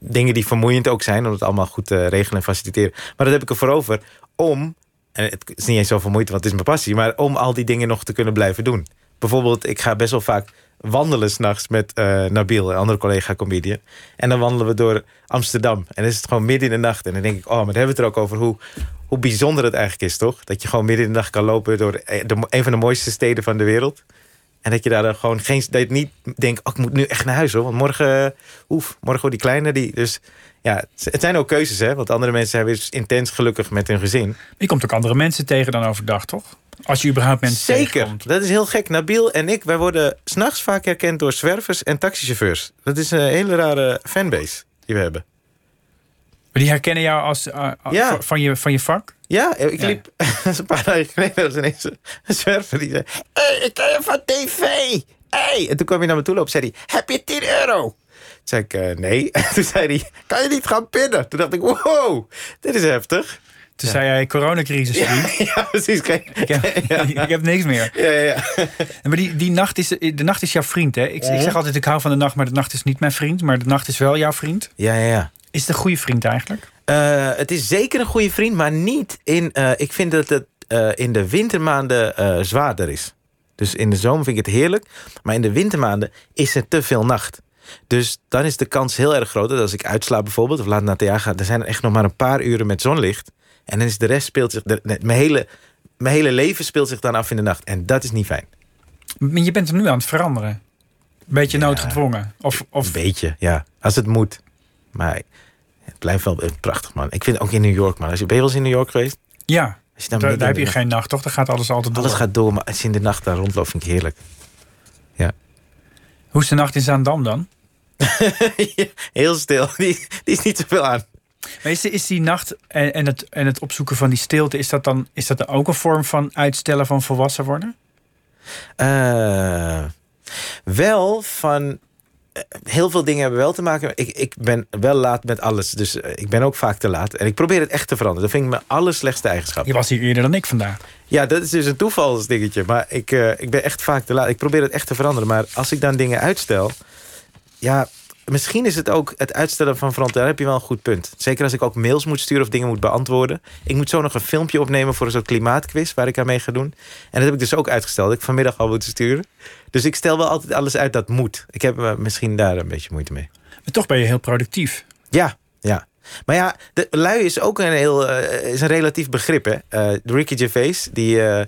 dingen die vermoeiend ook zijn. Om het allemaal goed te regelen en faciliteren. Maar dat heb ik er voor over om. En het is niet eens zo vermoeiend, want het is mijn passie. Maar om al die dingen nog te kunnen blijven doen. Bijvoorbeeld, ik ga best wel vaak wandelen s'nachts met eh Nabil, een andere collega comedian. En dan wandelen we door Amsterdam. En dan is het gewoon midden in de nacht. En dan denk ik, oh, maar dan hebben we het er ook over hoe, hoe bijzonder het eigenlijk is, toch? Dat je gewoon midden in de nacht kan lopen door eh, de, een van de mooiste steden van de wereld. En dat je daar dan gewoon geen. Dat je niet denkt, oh, ik moet nu echt naar huis hoor. Want morgen, eh, oef, morgen wordt die kleine. Die, dus ja, het zijn ook keuzes, hè? Want andere mensen zijn weer intens gelukkig met hun gezin. Je komt ook andere mensen tegen dan overdag, toch? Als je überhaupt mensen Zeker, tegenkomt. dat is heel gek. Nabil en ik, wij worden s'nachts vaak herkend door zwervers en taxichauffeurs. Dat is een hele rare fanbase die we hebben. Maar die herkennen jou als, eh, Ja. van, je, van je vak. Ja, ik liep <laughs> een paar dagen geleden was ineens een zwerver die zei: hey, ik ken je van tv. Hey. En toen kwam hij naar me toe lopen en zei hij: Heb je 10 euro? Toen zei ik: "Eh, Nee. En <laughs> toen zei hij: Kan je niet gaan pinnen? Toen dacht ik: Wow, dit is heftig. Toen zei jij coronacrisis, vriend. <laughs> Ja, precies. Ik, heb, <laughs> <laughs> ik heb niks meer. Ja, ja, ja. Maar die, die nacht is, de nacht is jouw vriend, hè? Ik, Mhm. ik zeg altijd, ik hou van de nacht, maar de nacht is niet mijn vriend. Maar de nacht is wel jouw vriend. ja, ja, ja. Is het een goede vriend eigenlijk? Eh, het is zeker een goede vriend, maar niet in. eh, ik vind dat het eh, in de wintermaanden zwaarder is. Dus in de zomer vind ik het heerlijk. Maar in de wintermaanden is er te veel nacht. Dus dan is de kans heel erg groot dat als ik uitslaap bijvoorbeeld... of laat naar het theater ga, dan zijn er echt nog maar een paar uren met zonlicht. En dan is de rest speelt zich... de- mijn, hele, mijn hele leven speelt zich dan af in de nacht. En dat is niet fijn. Maar je bent er nu aan het veranderen. Een beetje noodgedwongen. Of, of Een beetje, ja. Als het moet. Maar het blijft wel prachtig, man. Ik vind ook in New York, man. Als je, ben je wel eens in New York geweest? ja, Als je dan daar, heb je geen nacht, toch? Dan gaat alles altijd door. Alles gaat door, maar als je in de nacht daar rondloopt, vind ik heerlijk. Hoe is de nacht in Zaandam dan? <laughs> Heel stil, <laughs> die, die is niet zoveel aan. Maar is, is die nacht en, en, het, en het opzoeken van die stilte... Is dat, dan, is dat dan ook een vorm van uitstellen van volwassen worden? Eh, wel van. eh, Heel veel dingen hebben wel te maken. Ik, ik ben wel laat met alles. Dus eh, ik ben ook vaak te laat. En ik probeer het echt te veranderen. Dat vind ik mijn allerslechtste eigenschap. Je was hier eerder dan ik vandaag. Ja, dat is dus een toevalsdingetje. Maar ik, ik ben echt vaak te laat. Ik probeer het echt te veranderen. Maar als ik dan dingen uitstel... Ja, misschien is het ook het uitstellen van verantwoordelijkheid. Heb je wel een goed punt. Zeker als ik ook mails moet sturen of dingen moet beantwoorden. Ik moet zo nog een filmpje opnemen voor een soort klimaatquiz waar ik aan mee ga doen. En dat heb ik dus ook uitgesteld. Dat ik vanmiddag al moeten sturen. Dus ik stel wel altijd alles uit dat moet. Ik heb misschien daar een beetje moeite mee. Maar toch ben je heel productief. Ja, ja. Maar ja, de lui is ook een heel uh, is een relatief begrip. Hè? Uh, Ricky Gervais, die, uh,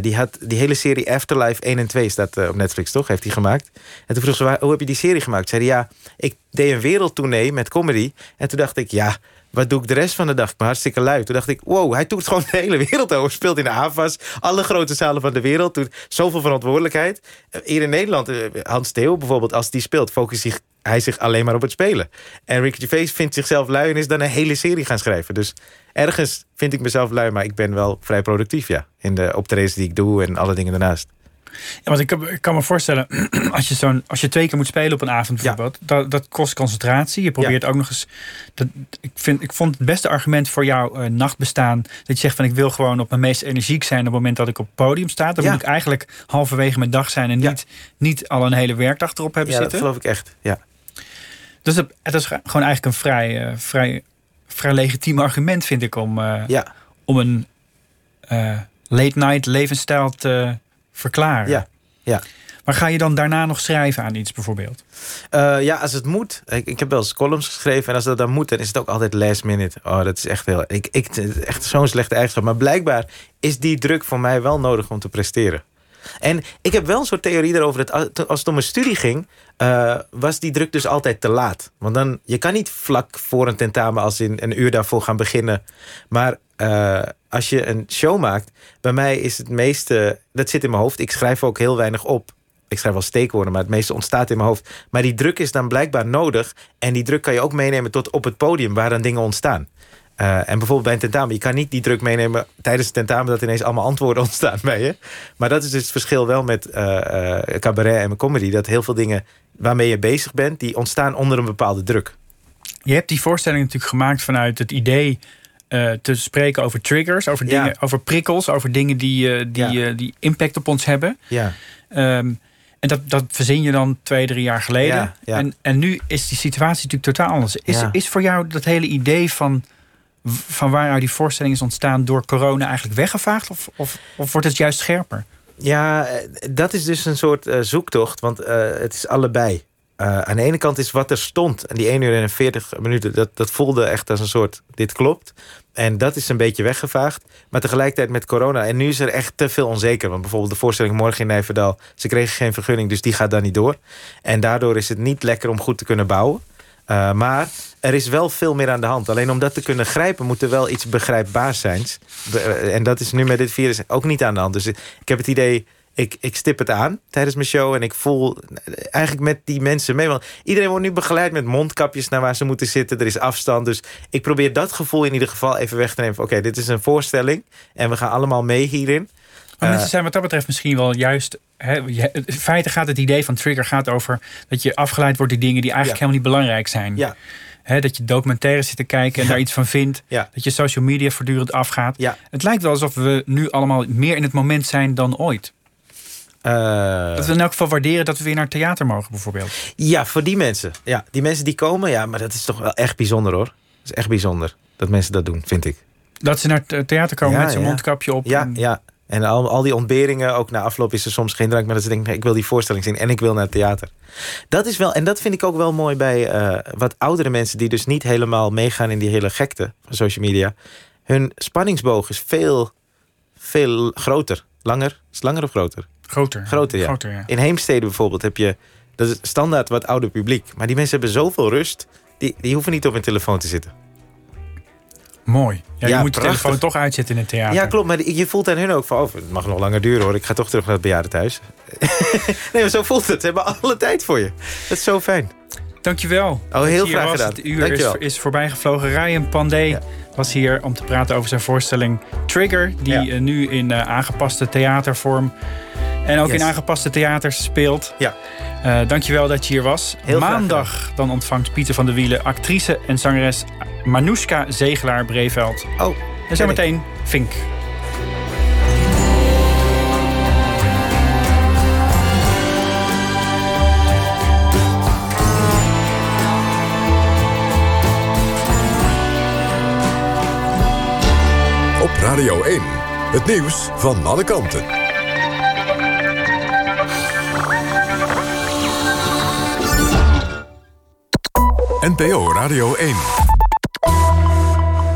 die had die hele serie Afterlife 1 en 2 staat op Netflix, toch? Heeft hij gemaakt. En toen vroeg ze, hoe heb je die serie gemaakt? Zei ja, ik deed een wereldtournee met comedy. En toen dacht ik, ja, wat doe ik de rest van de dag? Ben hartstikke lui. Toen dacht ik, wow, hij doet gewoon de hele wereld over. Speelt in de AFAS, alle grote zalen van de wereld. Doet zoveel verantwoordelijkheid. Hier in Nederland, Hans Theo bijvoorbeeld, als die speelt... focust zich hij zich alleen maar op het spelen. En Ricky Gervais vindt zichzelf lui en is dan een hele serie gaan schrijven. Dus ergens vind ik mezelf lui, maar ik ben wel vrij productief, ja. In de optredens die ik doe en alle dingen daarnaast. Ja, want ik, ik kan me voorstellen, <clears throat> als je, zo'n, als je twee keer moet spelen op een avond bijvoorbeeld, ja. dat, dat kost concentratie. Je probeert ja. ook nog eens. Dat, ik, vind, ik vond het beste argument voor jouw uh, nachtbestaan dat je zegt van ik wil gewoon op mijn meest energiek zijn op het moment dat ik op het podium sta. Dan ja. moet ik eigenlijk halverwege mijn dag zijn en niet, niet al een hele werkdag erop hebben ja, zitten. dat geloof ik echt. Ja. Dus het, het is gewoon eigenlijk een vrij, uh, vrij, vrij legitiem argument, vind ik, om, uh, ja. om een uh, late night levensstijl te verklaren. Ja. ja. Maar ga je dan daarna nog schrijven aan iets bijvoorbeeld? Uh, ja, als het moet. Ik, ik heb wel eens columns geschreven. En als dat dan moet, dan is het ook altijd last minute. Oh, dat is echt heel. Ik, ik, echt zo'n slechte eigenschap. Maar blijkbaar is die druk voor mij wel nodig om te presteren. En ik heb wel een soort theorie erover dat als het om een studie ging, uh, was die druk dus altijd te laat. Want dan, je kan niet vlak voor een tentamen als in een uur daarvoor gaan beginnen. Maar uh, als je een show maakt, bij mij is het meeste, dat zit in mijn hoofd. Ik schrijf ook heel weinig op. Ik schrijf wel steekwoorden, maar het meeste ontstaat in mijn hoofd. Maar die druk is dan blijkbaar nodig. En die druk kan je ook meenemen tot op het podium waar dan dingen ontstaan. Uh, en bijvoorbeeld bij een tentamen, je kan niet die druk meenemen tijdens het tentamen dat ineens allemaal antwoorden <laughs> ontstaan bij je. Maar dat is dus het verschil wel met uh, uh, cabaret en comedy. Dat heel veel dingen waarmee je bezig bent, die ontstaan onder een bepaalde druk. Je hebt die voorstelling natuurlijk gemaakt vanuit het idee uh, te spreken over triggers, over, dingen, Ja. over prikkels, over dingen die, uh, die, Ja. uh, die impact op ons hebben. Ja, Um, en dat, dat verzin je dan twee, drie jaar geleden. Ja. En, en nu is die situatie natuurlijk totaal anders. Is, is voor jou dat hele idee van, van waaruit die voorstelling is ontstaan door corona eigenlijk weggevaagd? Of, of, of wordt het juist scherper? ja eh, dat is dus een soort eh, zoektocht, want eh, het is allebei. Aan de ene kant is wat er stond, en die 1 uur en 40 minuten, dat, dat voelde echt als een soort: dit klopt. En dat is een beetje weggevaagd. Maar tegelijkertijd met corona. En nu is er echt te veel onzeker. Want bijvoorbeeld de voorstelling morgen in Nijverdal. Ze kregen geen vergunning, dus die gaat dan niet door. En daardoor is het niet lekker om goed te kunnen bouwen. Uh, maar er is wel veel meer aan de hand. Alleen om dat te kunnen grijpen moet er wel iets begrijpbaars zijn. Uh, En dat is nu met dit virus ook niet aan de hand. Dus ik heb het idee, ik, ik stip het aan tijdens mijn show. En ik voel eigenlijk met die mensen mee. Want iedereen wordt nu begeleid met mondkapjes naar waar ze moeten zitten. Er is afstand. Dus ik probeer dat gevoel in ieder geval even weg te nemen. Oké, dit is een voorstelling. En we gaan allemaal mee hierin. Maar Eh, mensen zijn wat dat betreft misschien wel juist. Hè, in feite gaat het idee van trigger gaat over dat je afgeleid wordt door dingen die eigenlijk Ja. helemaal niet belangrijk zijn. Ja, dat je documentaires zit te kijken en daar iets van vindt. ja, Dat je social media voortdurend afgaat. ja. Het lijkt wel alsof we nu allemaal meer in het moment zijn dan ooit. Eh, Dat we in elk geval waarderen dat we weer naar theater mogen, bijvoorbeeld. Ja, voor die mensen. Ja, die mensen die komen, ja, maar dat is toch wel echt bijzonder hoor. Dat is echt bijzonder dat mensen dat doen, vind ik. Dat ze naar het theater komen met zo'n mondkapje op. Ja, en- ja. En al, al die ontberingen, ook na afloop is er soms geen drank, maar dat ze denken, ik wil die voorstelling zien en ik wil naar het theater. Dat is wel, en dat vind ik ook wel mooi bij eh, wat oudere mensen die dus niet helemaal meegaan in die hele gekte van social media. Hun spanningsboog is veel, veel groter. Langer? Is langer of groter? Groter. Groter, ja. Groter, ja. In Heemstede bijvoorbeeld heb je, dat is standaard wat ouder publiek. Maar die mensen hebben zoveel rust, die, die hoeven niet op hun telefoon te zitten. Mooi. Ja, je Ja, moet je prachtig. telefoon toch uitzetten in het theater. Ja, klopt. Maar je voelt aan hun ook van... Oh, het mag nog langer duren hoor. Ik ga toch terug naar het bejaardentehuis. <laughs> nee, maar zo voelt het. Ze hebben alle tijd voor je. Dat is zo fijn. Dankjewel. Oh, heel graag gedaan. Het uur is, is voorbij gevlogen. Ryan Pandey Ja. was hier om te praten over zijn voorstelling Trigger. Die Ja. eh, nu in eh, aangepaste theatervorm en ook in aangepaste theaters speelt. Ja. je dankjewel dat je hier was. Maandag dan ontvangt Pieter van der Wielen actrice en zangeres Manuska Zegelaar-Breveld. Oh, en zometeen Vink. Op Radio 1, het nieuws van alle kanten. NPO Radio 1.